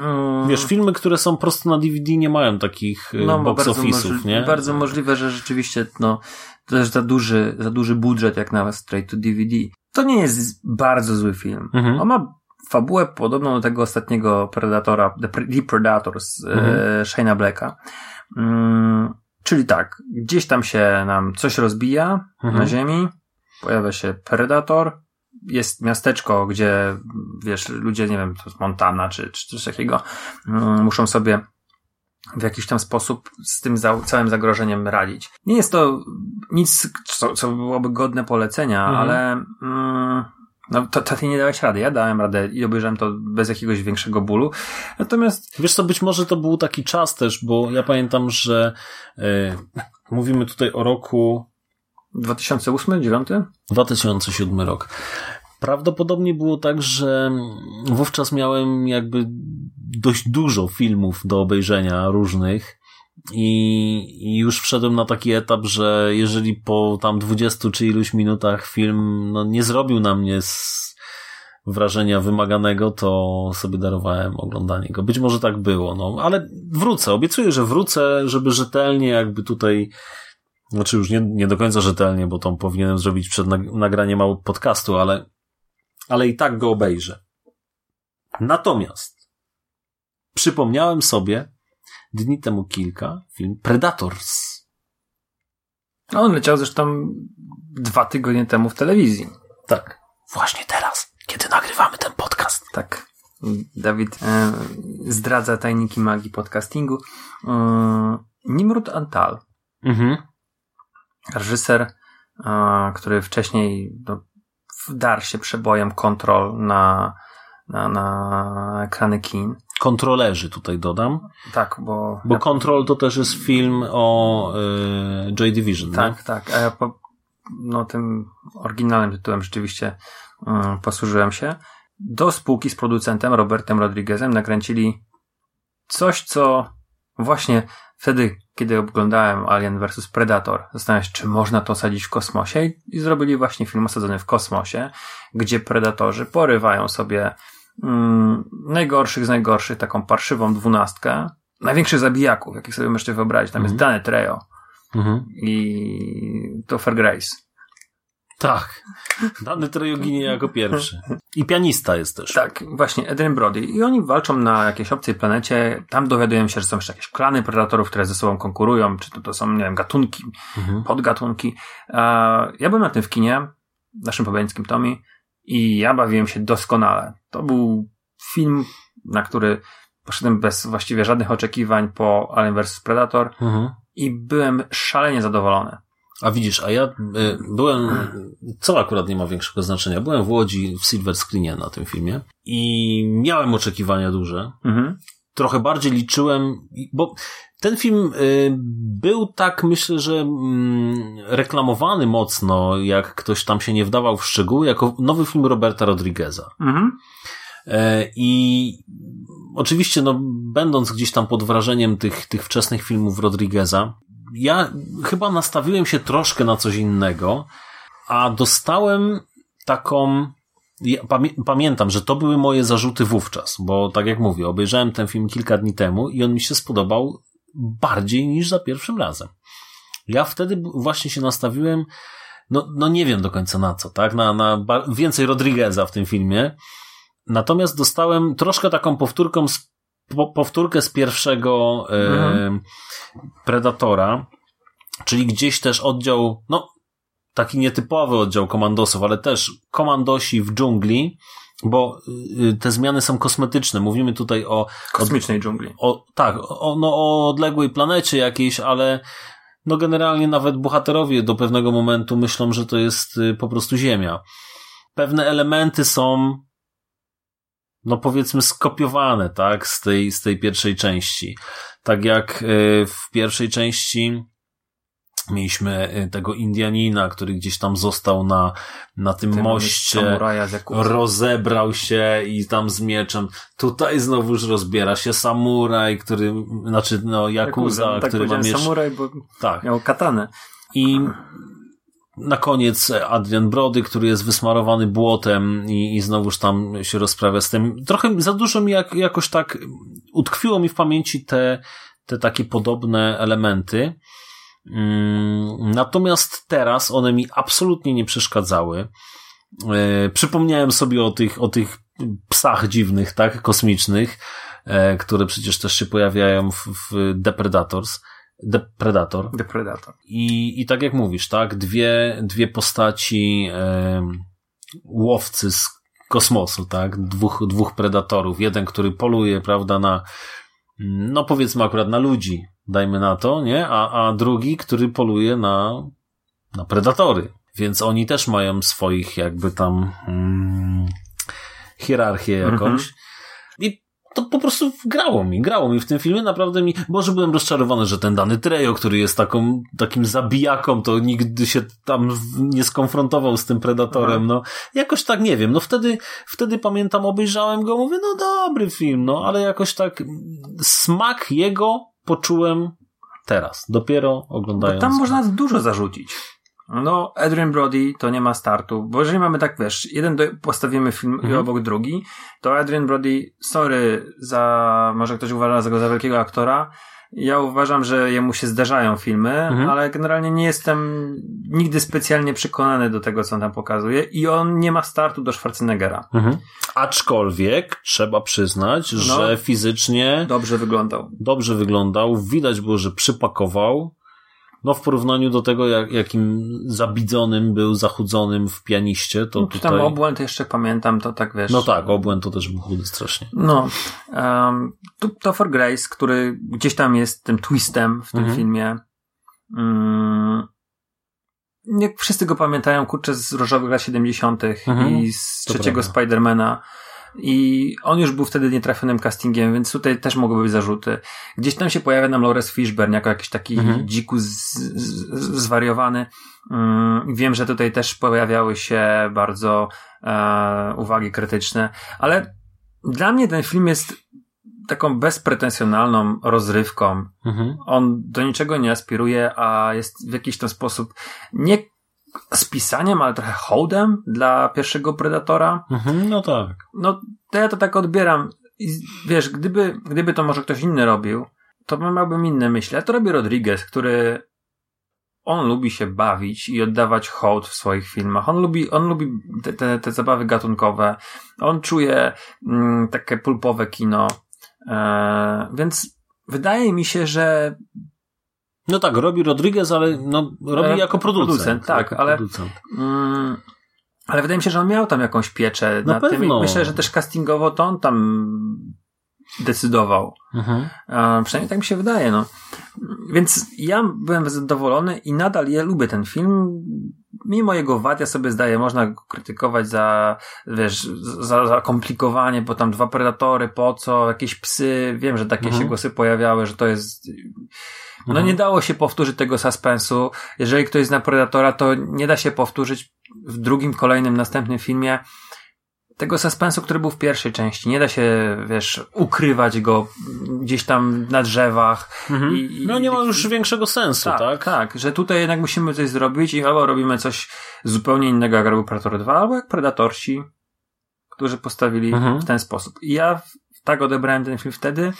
Mm, Wiesz, filmy, które są prosto na DVD nie mają takich y, no, bo box bardzo, office'ów, nie? bardzo możliwe, że rzeczywiście no, to jest za duży, za duży budżet jak na straight to DVD. To nie jest bardzo zły film. Mhm. On ma fabułę podobną do tego ostatniego Predatora, The, Pre- The Predator z Mhm. e, Shane'a Blacka. Mm, Czyli tak, gdzieś tam się nam coś rozbija Mhm. na ziemi, pojawia się Predator, jest miasteczko, gdzie, wiesz, ludzie, nie wiem, to jest Montana czy, czy coś takiego, mm, muszą sobie w jakiś tam sposób z tym za, całym zagrożeniem radzić. Nie jest to nic, co, co byłoby godne polecenia, Mhm. ale mm, no, to, to ty nie dałeś rady. Ja dałem radę i obejrzałem to bez jakiegoś większego bólu. Natomiast Wiesz co, być może to był taki czas też, bo ja pamiętam, że e, mówimy tutaj o roku 2008, 2009? 2007 rok. Prawdopodobnie było tak, że wówczas miałem jakby dość dużo filmów do obejrzenia różnych i, już wszedłem na taki etap, że jeżeli po tam 20 czy iluś minutach film no, nie zrobił na mnie wrażenia wymaganego, to sobie darowałem oglądanie go. Być może tak było, no, ale wrócę, obiecuję, że wrócę, żeby rzetelnie jakby tutaj znaczy już nie, nie do końca rzetelnie, bo to powinienem zrobić przed nag- nagraniem małego podcastu, ale, ale i tak go obejrzę. Natomiast przypomniałem sobie dni temu kilka film Predators. No, on leciał zresztą dwa tygodnie temu w telewizji. Tak. Właśnie teraz, kiedy nagrywamy ten podcast. Tak. Dawid e, zdradza tajniki magii podcastingu. E, Nimrud Antal, Mhm. reżyser, e, który wcześniej no, wdarł się przebojem kontrol na, na, na ekrany kin. Kontrolerzy tutaj dodam, Tak, bo... bo Control to też jest film o y, Joy Division, nie? Tak, tak. A ja po, no, tym oryginalnym tytułem rzeczywiście mm, posłużyłem się. Do spółki z producentem Robertem Rodriguezem nakręcili coś, co właśnie wtedy, kiedy oglądałem Alien vs Predator, zastanawiałem się, czy można to osadzić w kosmosie i, i zrobili właśnie film osadzony w kosmosie, gdzie predatorzy porywają sobie mm, najgorszych z najgorszych, taką parszywą dwunastkę, największych zabijaków, jakich sobie możecie wyobrazić. Tam jest Danny Trejo, Mhm. i Topher Grace. Tak. Dany Trejo ginie jako pierwszy. I pianista jest też. Tak, właśnie, Adrian Brody. I oni walczą na jakiejś obcej planecie. Tam dowiadują się, że są jeszcze jakieś klany predatorów, które ze sobą konkurują, czy to, to są, nie wiem, gatunki, Mhm. podgatunki. Ja byłem na tym w kinie, w naszym pobeńskim Tomie i ja bawiłem się doskonale. To był film, na który poszedłem bez właściwie żadnych oczekiwań po Alien vs Predator Mhm. i byłem szalenie zadowolony. A widzisz, a ja y, byłem, co akurat nie ma większego znaczenia, byłem w Łodzi w Silver Screenie na tym filmie i miałem oczekiwania duże. Mhm. Trochę bardziej liczyłem, bo ten film y, był tak, myślę, że mm, reklamowany mocno, jak ktoś tam się nie wdawał w szczegóły, jako nowy film Roberta Rodrigueza. Mhm. E, I oczywiście, no, będąc gdzieś tam pod wrażeniem tych, tych wczesnych filmów Rodrigueza, ja chyba nastawiłem się troszkę na coś innego, a dostałem taką. Ja pamię- pamiętam, że to były moje zarzuty wówczas, bo tak jak mówię, obejrzałem ten film kilka dni temu i on mi się spodobał bardziej niż za pierwszym razem. Ja wtedy właśnie się nastawiłem, no, no nie wiem do końca na co, tak? Na, na więcej Rodrigueza w tym filmie. Natomiast dostałem troszkę taką powtórką z, po, powtórkę z pierwszego e, Mhm. Predatora, czyli gdzieś też oddział, no taki nietypowy oddział komandosów, ale też komandosi w dżungli, bo y, te zmiany są kosmetyczne. Mówimy tutaj o, Kosmicznej dżungli. o tak, o, no, o odległej planecie jakiejś, ale no generalnie nawet bohaterowie do pewnego momentu myślą, że to jest y, po prostu Ziemia. Pewne elementy są no powiedzmy skopiowane, tak, z tej, z tej pierwszej części. Tak jak y, w pierwszej części mieliśmy y, tego Indianina, który gdzieś tam został na, na tym, Tym moście rozebrał się i tam z mieczem. Tutaj znowuż rozbiera się samuraj, który, znaczy, no, Yakuza, tak który ma miecz. samuraj, bo Tak. miał katanę. I na koniec Adrian Brody, który jest wysmarowany błotem i, i znowuż tam się rozprawia z tym. Trochę za dużo mi jak, jakoś tak utkwiło mi w pamięci te, te takie podobne elementy. Mm, Natomiast teraz one mi absolutnie nie przeszkadzały. E, Przypomniałem sobie o tych, o tych psach dziwnych, tak, kosmicznych, e, które przecież też się pojawiają w, w The Predators. The Predator. The Predator. I, i tak jak mówisz, tak, dwie, dwie postaci e, łowcy z kosmosu, tak, dwóch, dwóch predatorów. Jeden, który poluje, prawda, na, no powiedzmy akurat na ludzi, dajmy na to, nie? A, a drugi, który poluje na, na predatory. Więc oni też mają swoich jakby tam mm, hierarchię jakąś. Mhm. I to po prostu grało mi, grało mi w tym filmie, naprawdę mi, może byłem rozczarowany, że ten dany Trejo, który jest taką, takim zabijaką, to nigdy się tam nie skonfrontował z tym Predatorem, Aha. no, jakoś tak, nie wiem, no wtedy, wtedy pamiętam, obejrzałem go, mówię, no dobry film, no, ale jakoś tak smak jego poczułem teraz, dopiero oglądając. Bo tam można dużo zarzucić. No, Adrian Brody to nie ma startu, bo jeżeli mamy tak, wiesz, jeden do, postawimy film mhm. obok drugi, to Adrian Brody, sorry za, może ktoś uważa go za wielkiego aktora, ja uważam, że jemu się zdarzają filmy, mhm. ale generalnie nie jestem nigdy specjalnie przekonany do tego, co on tam pokazuje i on nie ma startu do Schwarzeneggera. Mhm. Aczkolwiek trzeba przyznać, no, że fizycznie dobrze wyglądał. Dobrze wyglądał. Widać było, że przypakował. No w porównaniu do tego, jak, jakim zabidzonym był, zachudzonym w pianiście, to no, tutaj... Tam obłęd jeszcze pamiętam, to tak wiesz... No tak, obłęd to też był chudy strasznie. No. Um, Topher Grace, który gdzieś tam jest tym twistem w tym mhm. filmie. Um, nie wszyscy go pamiętają, kurczę, z Różowych lat 70. Mhm. i z trzeciego Spidermana. I on już był wtedy nietrafionym castingiem, więc tutaj też mogły być zarzuty. Gdzieś tam się pojawia nam Lawrence Fishburne jako jakiś taki mhm. dziku z, z, zwariowany. Um, wiem, że tutaj też pojawiały się bardzo e, uwagi krytyczne, ale dla mnie ten film jest taką bezpretensjonalną rozrywką. Mhm. On do niczego nie aspiruje, a jest w jakiś ten sposób nie spisaniem, ale trochę hołdem dla pierwszego Predatora. Mhm, no tak. No, to ja to tak odbieram. I wiesz, gdyby, gdyby to może ktoś inny robił, to miałbym inne myśli. A to robi Rodriguez, który on lubi się bawić i oddawać hołd w swoich filmach. On lubi, on lubi te, te, te zabawy gatunkowe. On czuje mm, takie pulpowe kino. E, więc wydaje mi się, że no tak, robi Rodriguez, ale no, robi e, jako producent. producent tak, jako ale. Producent. Mm, ale wydaje mi się, że on miał tam jakąś pieczę Na pewno. tym. Myślę, że też castingowo to on tam decydował. Mhm. A, przynajmniej tak mi się wydaje, no. Więc ja byłem zadowolony i nadal ja lubię ten film. Mimo jego wad, ja sobie zdaję, można go krytykować za, wiesz, za, za komplikowanie, bo tam dwa predatory, po co, jakieś psy, wiem, że takie mhm. się głosy pojawiały, że to jest no mhm. nie dało się powtórzyć tego suspensu. Jeżeli ktoś zna Predatora, to nie da się powtórzyć w drugim, kolejnym, następnym filmie tego suspensu, który był w pierwszej części. Nie da się, wiesz, ukrywać go gdzieś tam na drzewach. Mhm. I, no nie ma już większego sensu, tak, tak? Tak, że tutaj jednak musimy coś zrobić i albo robimy coś zupełnie innego, jak robił Predator 2, albo jak Predatorsi, którzy postawili mhm. w ten sposób. I ja tak odebrałem ten film wtedy,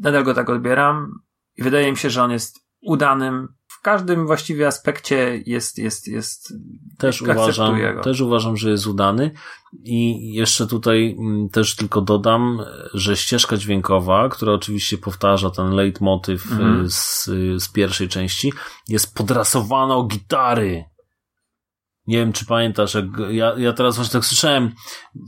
nadal go tak odbieram. I wydaje mi się, że on jest udanym. W każdym właściwie aspekcie jest, jest, jest. Też uważam, go. też uważam, że jest udany. I jeszcze tutaj mm, też tylko dodam, że ścieżka dźwiękowa, która oczywiście powtarza ten leitmotiv mm. z, z pierwszej części, jest podrasowana o gitary. Nie wiem, czy pamiętasz, jak ja, ja teraz właśnie tak słyszałem,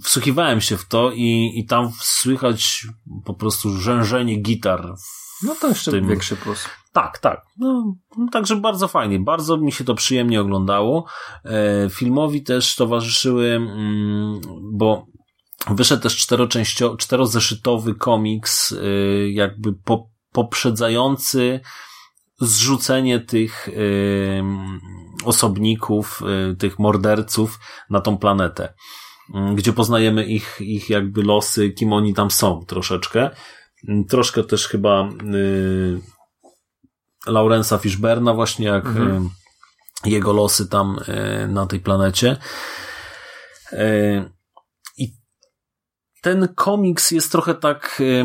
wsłuchiwałem się w to i, i tam słychać po prostu rzężenie gitar no to jeszcze tym... większy plus. Tak, tak. No, także bardzo fajnie. Bardzo mi się to przyjemnie oglądało. E, filmowi też towarzyszyły, mm, bo wyszedł też czteroczęścio, czterozeszytowy komiks, e, jakby po, poprzedzający zrzucenie tych e, osobników, e, tych morderców na tą planetę, mm, gdzie poznajemy ich, ich jakby losy, kim oni tam są troszeczkę. Troszkę też chyba y, Laurensa Fishberna właśnie jak mhm. y, jego losy tam y, na tej planecie. Y, I ten komiks jest trochę tak y,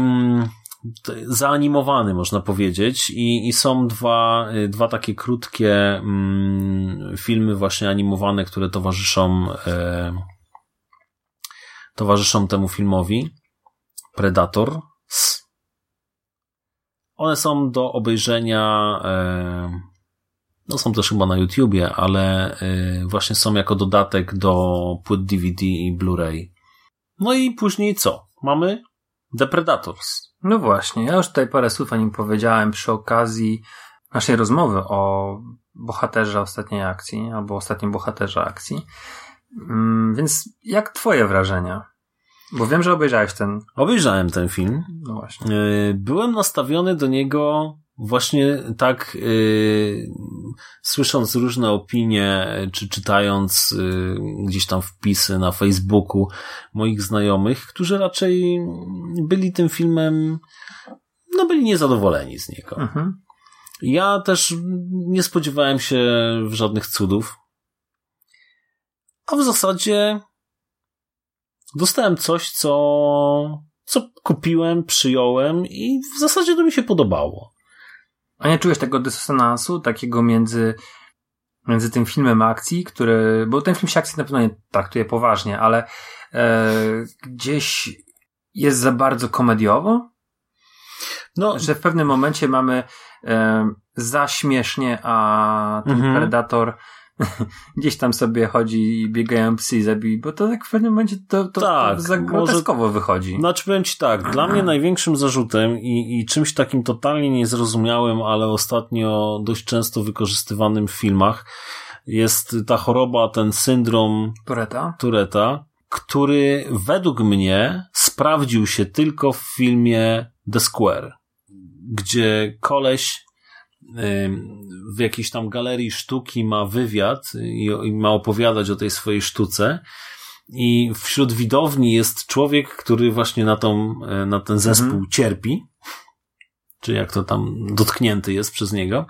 zaanimowany, można powiedzieć, i, i są dwa, y, dwa takie krótkie mm, filmy właśnie animowane, które towarzyszą towarzyszą temu filmowi. Predator One są do obejrzenia, e, no są też chyba na YouTubie, ale e, właśnie są jako dodatek do płyt DVD i Blu-ray. No i później co? Mamy The Predators. No właśnie, ja już tutaj parę słów o nim powiedziałem przy okazji naszej rozmowy o bohaterze ostatniej akcji, albo ostatnim bohaterze akcji. Mm, Więc jak twoje wrażenia? Bo wiem, że obejrzałeś ten. Obejrzałem ten film. No właśnie. E, Byłem nastawiony do niego właśnie tak, e, słysząc różne opinie, czy czytając e, gdzieś tam wpisy na Facebooku moich znajomych, którzy raczej byli tym filmem, no byli niezadowoleni z niego. Mhm. Ja też nie spodziewałem się żadnych cudów. A w zasadzie dostałem coś, co, co kupiłem, przyjąłem i w zasadzie to mi się podobało. A nie czułeś tego dysonansu, takiego między, między tym filmem akcji, który, bo ten film się akcji na pewno nie traktuje poważnie, ale e, gdzieś jest za bardzo komediowo, No, że w pewnym momencie mamy e, za śmiesznie, a ten Mhm. Predator gdzieś tam sobie chodzi i biegają psy i zabij, bo to tak w pewnym momencie to, to, Tak, to może- wychodzi. Znaczy powiem ci tak, dla mnie największym zarzutem i, i czymś takim totalnie niezrozumiałym, ale ostatnio dość często wykorzystywanym w filmach jest ta choroba, ten syndrom Tureta? Tureta, który według mnie sprawdził się tylko w filmie The Square, gdzie koleś w jakiejś tam galerii sztuki ma wywiad i, i ma opowiadać o tej swojej sztuce i wśród widowni jest człowiek, który właśnie na, tą, e, na ten zespół cierpi, czy jak to tam dotknięty jest przez niego.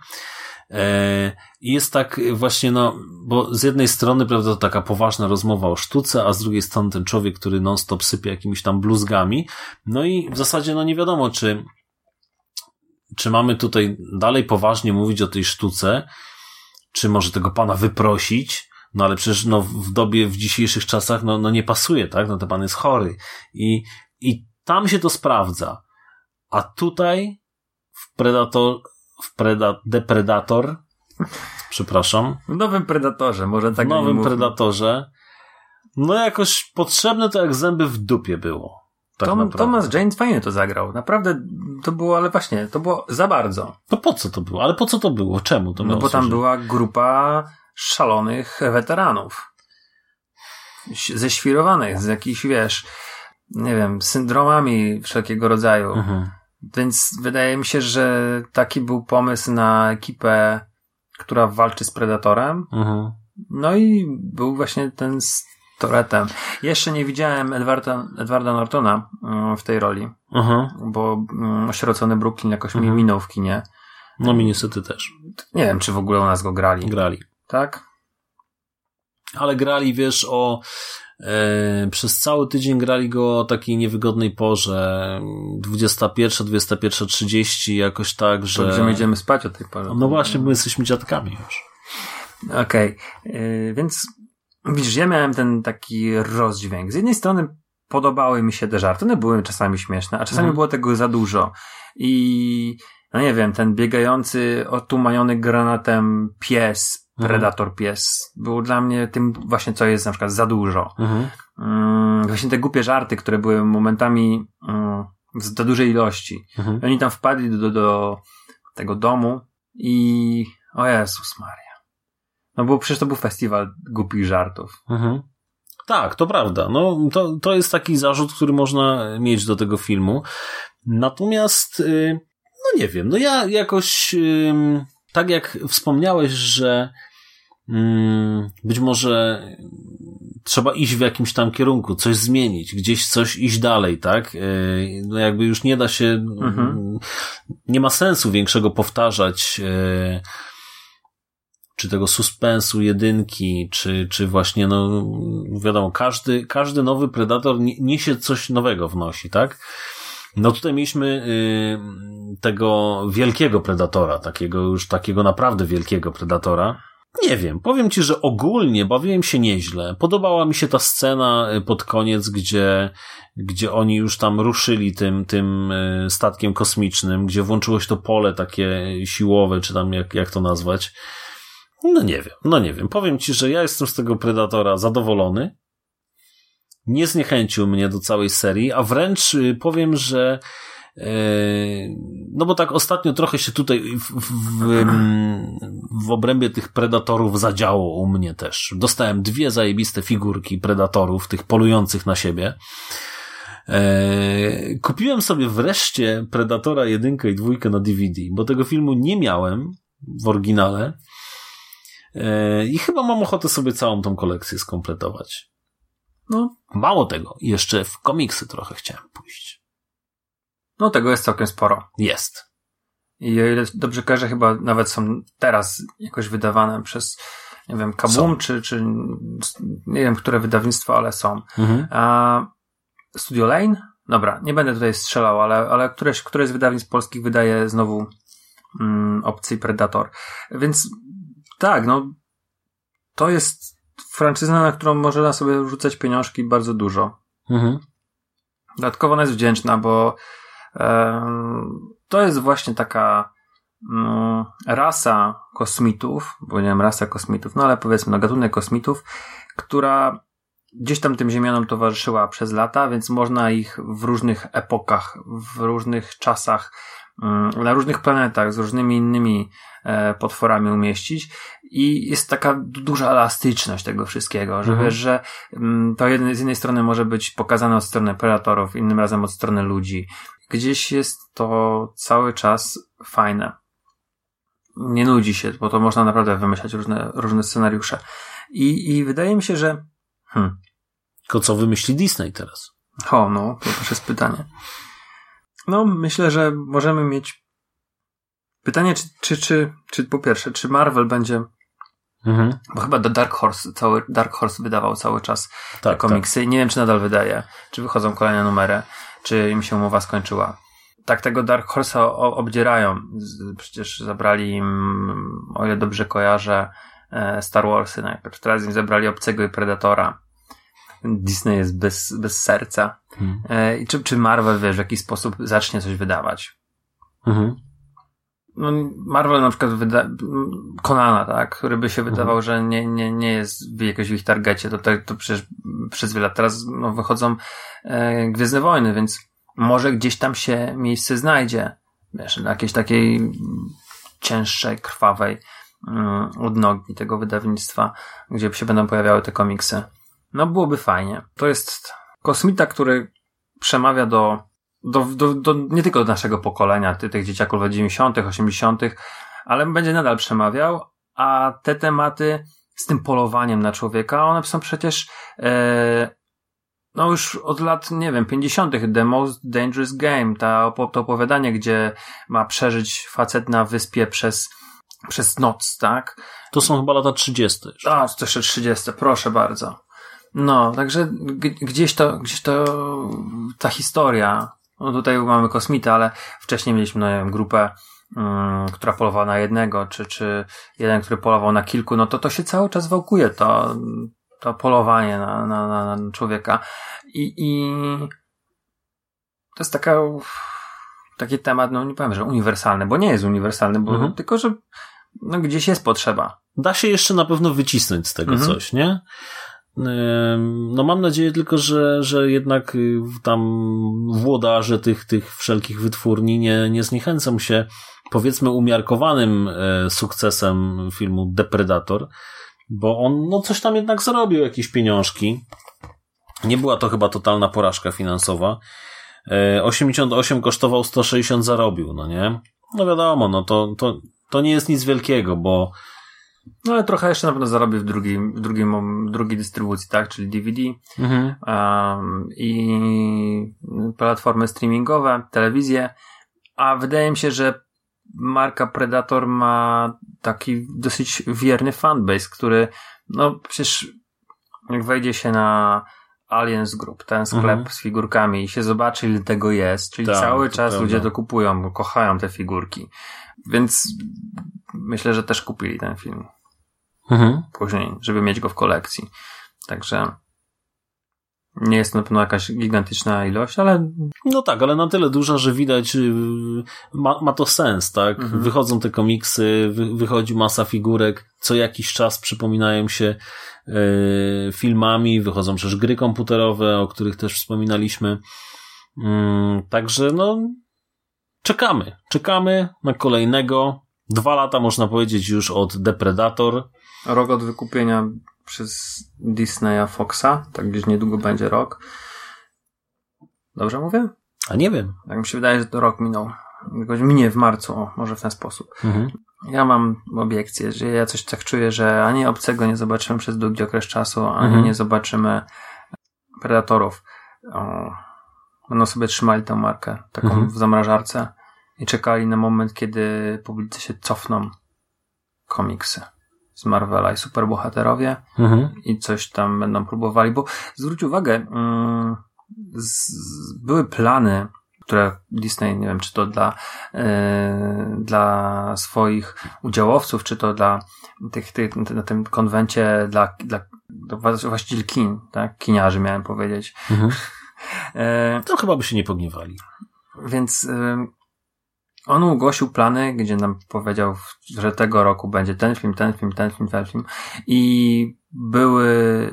E, I jest tak właśnie, no, bo z jednej strony, prawda, to taka poważna rozmowa o sztuce, a z drugiej strony ten człowiek, który non-stop sypie jakimiś tam bluzgami. No i w zasadzie, no nie wiadomo, czy, czy mamy tutaj dalej poważnie mówić o tej sztuce, czy może tego pana wyprosić, no ale przecież no, w dobie, w dzisiejszych czasach, no, no nie pasuje, tak? No ten pan jest chory. I, i tam się to sprawdza. A tutaj w Predator, w Preda, Depredator, przepraszam, W nowym Predatorze, może w tak nowym nie mówmy. Predatorze, no jakoś potrzebne to jak zęby w dupie było. Tak Tom. Thomas Jane fajnie to zagrał. Naprawdę to było, ale właśnie, to było za bardzo. To po co to było? Ale po co to było? Czemu to No bo tam służyć? była grupa szalonych weteranów. Ześwirowanych, z jakichś, wiesz, nie wiem, syndromami wszelkiego rodzaju. Mhm. Więc wydaje mi się, że taki był pomysł na ekipę, która walczy z Predatorem. Mhm. No i był właśnie ten Toretem. Jeszcze nie widziałem Edwarda, Edwarda Nortona mm, w tej roli, Mhm. bo mm, osierocony Brooklyn jakoś mi Mhm. minął w kinie. No mi niestety też. Nie wiem, czy w ogóle u nas go grali. Grali. Tak? Ale grali, wiesz, o e, przez cały tydzień grali go o takiej niewygodnej porze. 21, 21.30 jakoś tak, Że... że... Będziemy idziemy spać o tej porze. No właśnie, bo my jesteśmy dziadkami już. Okej, Yy, więc widzisz, ja miałem ten taki rozdźwięk. Z jednej strony podobały mi się te żarty, one były czasami śmieszne, a czasami Mhm. było tego za dużo. I no nie wiem, ten biegający, otumaniony granatem pies, Mhm. predator pies, był dla mnie tym właśnie, co jest na przykład za dużo. Mhm. Mm, właśnie te głupie żarty, które były momentami w za dużej ilości. Mhm. Oni tam wpadli do, do, do tego domu i o Jezus Maria. No bo przecież to był festiwal głupich żartów. Mhm. Tak, to prawda. No, to, to jest taki zarzut, który można mieć do tego filmu. Natomiast, y, no nie wiem, no ja jakoś, tak jak wspomniałeś, że być może trzeba iść w jakimś tam kierunku, coś zmienić, gdzieś coś iść dalej, tak? Y, No jakby już nie da się, Mhm. nie ma sensu większego powtarzać y, czy tego suspensu jedynki, czy, czy właśnie, no, wiadomo, każdy, każdy nowy Predator nie- niesie coś nowego wnosi, tak? No tutaj mieliśmy y, tego wielkiego Predatora, takiego już takiego naprawdę wielkiego Predatora, Nie wiem, powiem ci, że ogólnie bawiłem się nieźle. Podobała mi się ta scena y, pod koniec, gdzie, gdzie oni już tam ruszyli tym, tym y, statkiem kosmicznym, gdzie włączyło się to pole takie siłowe, czy tam jak, jak to nazwać. No nie wiem, no nie wiem. Powiem ci, że ja jestem z tego Predatora zadowolony. Nie zniechęcił mnie do całej serii, a wręcz y, powiem, że no bo tak ostatnio trochę się tutaj w, w, w, w obrębie tych predatorów zadziało u mnie też. Dostałem dwie zajebiste figurki predatorów, tych polujących na siebie. E, kupiłem sobie wreszcie Predatora jedynkę i dwójkę na DVD, bo tego filmu nie miałem w oryginale. E, I chyba mam ochotę sobie całą tą kolekcję skompletować. No, mało tego, jeszcze w komiksy trochę chciałem pójść. No tego jest całkiem sporo. Jest. I o ile dobrze kojarzę, chyba nawet są teraz jakoś wydawane przez, nie wiem, Kabum, czy, czy nie wiem, które wydawnictwo, ale są. Mhm. A Studio Lane? Dobra, nie będę tutaj strzelał, ale, ale któreś, któreś z wydawnictw polskich wydaje znowu mm, opcji Predator. Więc tak, no to jest franczyzna, na którą można sobie rzucać pieniążki bardzo dużo. Mhm. Dodatkowo ona jest wdzięczna, bo to jest właśnie taka mm, rasa kosmitów, bo nie wiem, rasa kosmitów, no ale powiedzmy, no gatunek kosmitów, która gdzieś tam tym ziemianom towarzyszyła przez lata, więc można ich w różnych epokach, w różnych czasach, na różnych planetach z różnymi innymi e, potworami umieścić i jest taka duża elastyczność tego wszystkiego, że mhm. wiesz, że mm, to z jednej strony może być pokazane od strony predatorów, innym razem od strony ludzi, gdzieś jest to cały czas fajne. Nie nudzi się, bo to można naprawdę wymyślać różne, różne scenariusze. I, I wydaje mi się, że. Hmm. Tylko co wymyśli Disney teraz? O, no, to też jest pytanie. No, myślę, że możemy mieć pytanie, czy, czy, czy, czy po pierwsze, czy Marvel będzie. Mhm. Bo chyba do Dark Horse, cały Dark Horse wydawał cały czas tak, te komiksy. Tak. Nie wiem, czy nadal wydaje, czy wychodzą kolejne numery czy im się umowa skończyła. Tak tego Dark Horse'a obdzierają. Przecież zabrali im, o ile dobrze kojarzę, e, Star Warsy najpierw. Teraz im zabrali Obcego i Predatora. Disney jest bez, bez serca. Hmm. E, czy, czy Marvel, wiesz, w jakiś sposób zacznie coś wydawać? Mhm. No, Marvel na przykład wyda Konana, tak, który by się mhm. wydawał, że nie, nie, nie jest w jakoś w ich targecie, to, to, przecież przez wiele lat teraz no, wychodzą e, Gwiezdne Wojny, więc może gdzieś tam się miejsce znajdzie, wiesz, na jakiejś takiej cięższej, krwawej um, odnogi tego wydawnictwa, gdzie się będą pojawiały te komiksy. No byłoby fajnie. To jest kosmita, który przemawia do do, do, do, nie tylko do naszego pokolenia, tych dzieciaków lat 90., 80., ale będzie nadal przemawiał, a te tematy z tym polowaniem na człowieka, one są przecież e, no już od lat, nie wiem, 50. The Most Dangerous Game, ta, to opowiadanie, gdzie ma przeżyć facet na wyspie przez, przez noc, tak? To są chyba lata 30. A, to jeszcze 30, proszę bardzo. No, także gdzieś to, gdzieś to ta historia no tutaj mamy kosmita, ale wcześniej mieliśmy, no wiem, grupę, um, która polowała na jednego, czy, czy jeden, który polował na kilku, no to to się cały czas wałkuje, to, to polowanie na, na, na, na człowieka. I, I to jest taka, taki temat, no nie powiem, że uniwersalny, bo nie jest uniwersalny, bo mhm. tylko, że no, gdzieś jest potrzeba. Da się jeszcze na pewno wycisnąć z tego mhm. coś, nie? No mam nadzieję tylko, że, że jednak y, tam włodarze tych, tych wszelkich wytwórni nie, nie zniechęcą się powiedzmy umiarkowanym e, sukcesem filmu Depredator, bo on no coś tam jednak zarobił, jakieś pieniążki. Nie była to chyba totalna porażka finansowa. 88 e, kosztował, 160 zarobił, no nie? No wiadomo, no to, to, to nie jest nic wielkiego, bo no ale trochę jeszcze na pewno zarobi w drugim, w drugim, drugiej dystrybucji, tak, czyli DVD mhm. um, i platformy streamingowe, telewizję, a wydaje mi się, że marka Predator ma taki dosyć wierny fanbase, który, no przecież jak wejdzie się na Aliens Group, ten sklep mhm. z figurkami i się zobaczy ile tego jest, czyli tak, cały czas ludzie to kupują, bo kochają te figurki. Więc myślę, że też kupili ten film. Mhm. później, żeby mieć go w kolekcji. Także nie jest to na pewno jakaś gigantyczna ilość, ale No tak, ale na tyle duża, że widać, yy, ma, ma to sens, tak? Mhm. Wychodzą te komiksy, wy, wychodzi masa figurek, co jakiś czas przypominają się yy, filmami, wychodzą przecież gry komputerowe, o których też wspominaliśmy. Yy, także no, czekamy, czekamy na kolejnego. Dwa lata można powiedzieć już od Depredator. Rok od wykupienia przez Disneya Foxa, tak gdzieś niedługo będzie rok. Dobrze mówię? A nie wiem. Tak mi się wydaje, że to rok minął. Jakoś minie w marcu, o, może w ten sposób. Mhm. Ja mam obiekcję, że ja coś tak czuję, że ani obcego nie zobaczymy przez długi okres czasu, ani Mhm. nie zobaczymy predatorów. O, będą sobie trzymali tę markę, taką Mhm. w zamrażarce i czekali na moment, kiedy publicy się cofną komiksy z Marvela i superbohaterowie Mhm. i coś tam będą próbowali, bo zwróć uwagę, mm, z, były plany, które Disney, nie wiem, czy to dla, e, dla swoich udziałowców, czy to dla tych, tych na tym konwencie dla, dla, właścicieli kin, tak, kiniarzy miałem powiedzieć. Mhm. E, To chyba by się nie pogniewali. więc ym, on ogłosił plany, gdzie nam powiedział, że tego roku będzie ten film, ten film, ten film, ten film. I były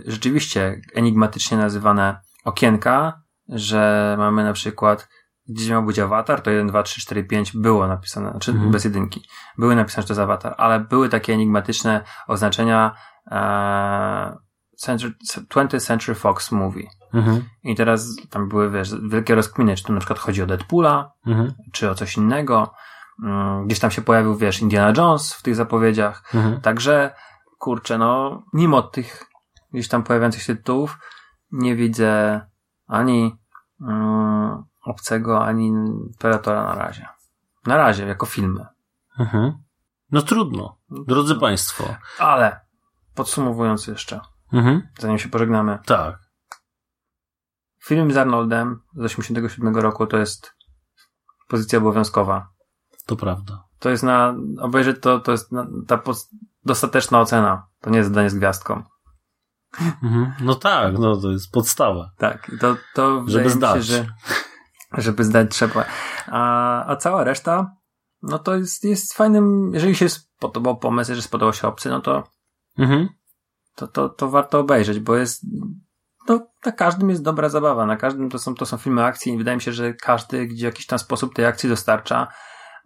rzeczywiście enigmatycznie nazywane okienka, że mamy na przykład, gdzie miał być awatar, to 1, 2, 3, 4, 5 było napisane, znaczy Mhm. bez jedynki. Były napisane, że to jest awatar, ale były takie enigmatyczne oznaczenia e, 20th Century Fox Movie. Mhm. I teraz tam były, wiesz, wielkie rozkminy, czy tu na przykład chodzi o Deadpoola, Mhm. czy o coś innego. Mm, Gdzieś tam się pojawił, wiesz, Indiana Jones w tych zapowiedziach. Mhm. Także, kurczę, no, mimo tych gdzieś tam pojawiających się tytułów, nie widzę ani mm, obcego, ani Predatora na razie. Na razie, jako filmy. Mhm. No trudno. Drodzy Państwo. Ale, podsumowując jeszcze, Mhm. zanim się pożegnamy, Tak. film z Arnoldem z 87 roku to jest pozycja obowiązkowa. To prawda. To jest na, obejrzeć to, to jest na, ta pos, dostateczna ocena. To nie jest zdanie z gwiazdką. Mhm. No tak, no to jest podstawa. Tak, to, to wydaje mi się, zdać. że żeby zdać trzeba. A, a cała reszta, no to jest, jest fajnym, jeżeli się spodobał pomysł, jeżeli spodobał się obcy, no to, Mhm. To, to, to warto obejrzeć, bo jest, no, na każdym jest dobra zabawa, na każdym to są, to są filmy akcji i wydaje mi się, że każdy gdzie w jakiś tam sposób tej akcji dostarcza,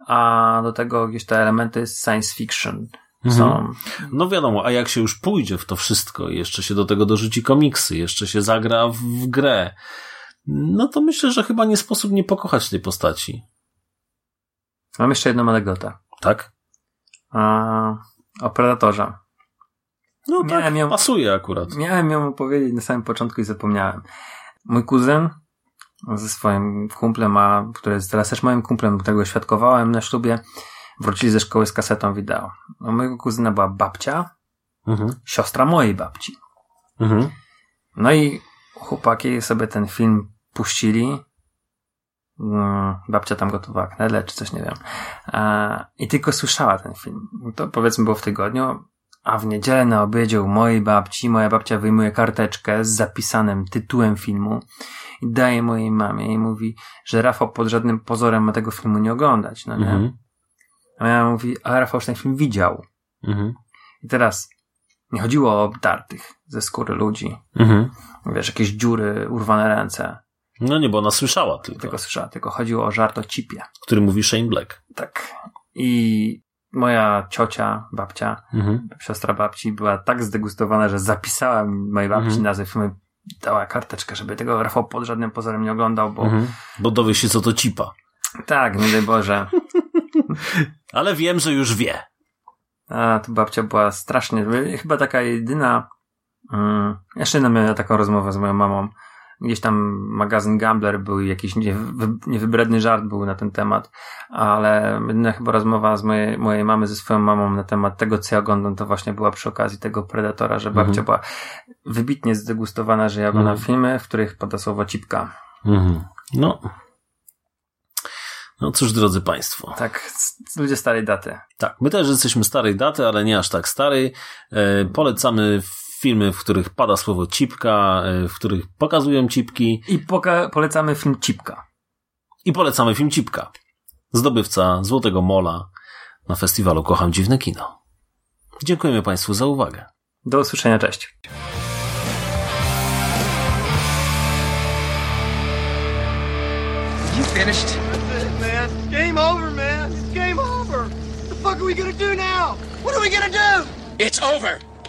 a do tego gdzieś te elementy science fiction są. Mhm. No wiadomo, a jak się już pójdzie w to wszystko, jeszcze się do tego dorzuci komiksy, jeszcze się zagra w, w grę, no to myślę, że chyba nie sposób nie pokochać tej postaci. Mam jeszcze jedną anegdotę. Tak? A, o Predatorze. No Miałem tak, ją- pasuje akurat. Miałem ją opowiedzieć na samym początku i zapomniałem. Mój kuzyn ze swoim kumplem, a, który jest teraz też moim kumplem, którego świadkowałem na ślubie, wrócili ze szkoły z kasetą wideo. U mojego kuzyna była babcia, Mhm. siostra mojej babci. Mhm. No i chłopaki sobie ten film puścili. Mm, Babcia tam gotowała knedle, czy coś, nie wiem. E, I tylko słyszała ten film. To powiedzmy było w tygodniu, a w niedzielę na obiedzie u mojej babci, moja babcia wyjmuje karteczkę z zapisanym tytułem filmu i daje mojej mamie i mówi, że Rafał pod żadnym pozorem ma tego filmu nie oglądać, no nie? Mhm. A ja mówi, a Rafał już ten film widział. Mhm. I teraz nie chodziło o obdartych ze skóry ludzi, Mhm. wiesz, jakieś dziury, urwane ręce, No nie, bo ona słyszała tylko, tylko słyszała, tylko chodziło o żart o cipie. który mówi Shane Black. Tak. I moja ciocia, babcia, Mhm. siostra babci była tak zdegustowana, że zapisała mojej babci Mhm. nazwę filmu dała karteczkę, żeby tego Rafał pod żadnym pozorem nie oglądał, bo Mhm. Bo dowie się, co to cipa. tak, nie daj Boże. Ale wiem, że już wie. A, tu babcia była strasznie, chyba taka jedyna, mm, jeszcze jedna miała taką rozmowę z moją mamą. Gdzieś tam magazyn Gambler był i jakiś niewy, niewybredny żart był na ten temat, ale jedyna chyba rozmowa z mojej, mojej mamy ze swoją mamą na temat tego, co ja oglądam, to właśnie była przy okazji tego Predatora, że babcia Mhm. była wybitnie zdegustowana, że ja oglądam Mhm. filmy, w których pada słowo cipka. Mhm. No. No cóż, drodzy Państwo. Tak, ludzie starej daty. Tak, my też jesteśmy starej daty, ale nie aż tak starej. E, polecamy filmy, w których pada słowo cipka, e, w których pokazują cipki I poka- polecamy film Cipka. i polecamy film Cipka. Zdobywca Złotego Mola na festiwalu Kocham Dziwne Kino. Dziękujemy Państwu za uwagę. Do usłyszenia, cześć. You finished? That's it, man. Game over, man. It's game over. What the fuck are we gonna do now? What are we gonna do? It's over.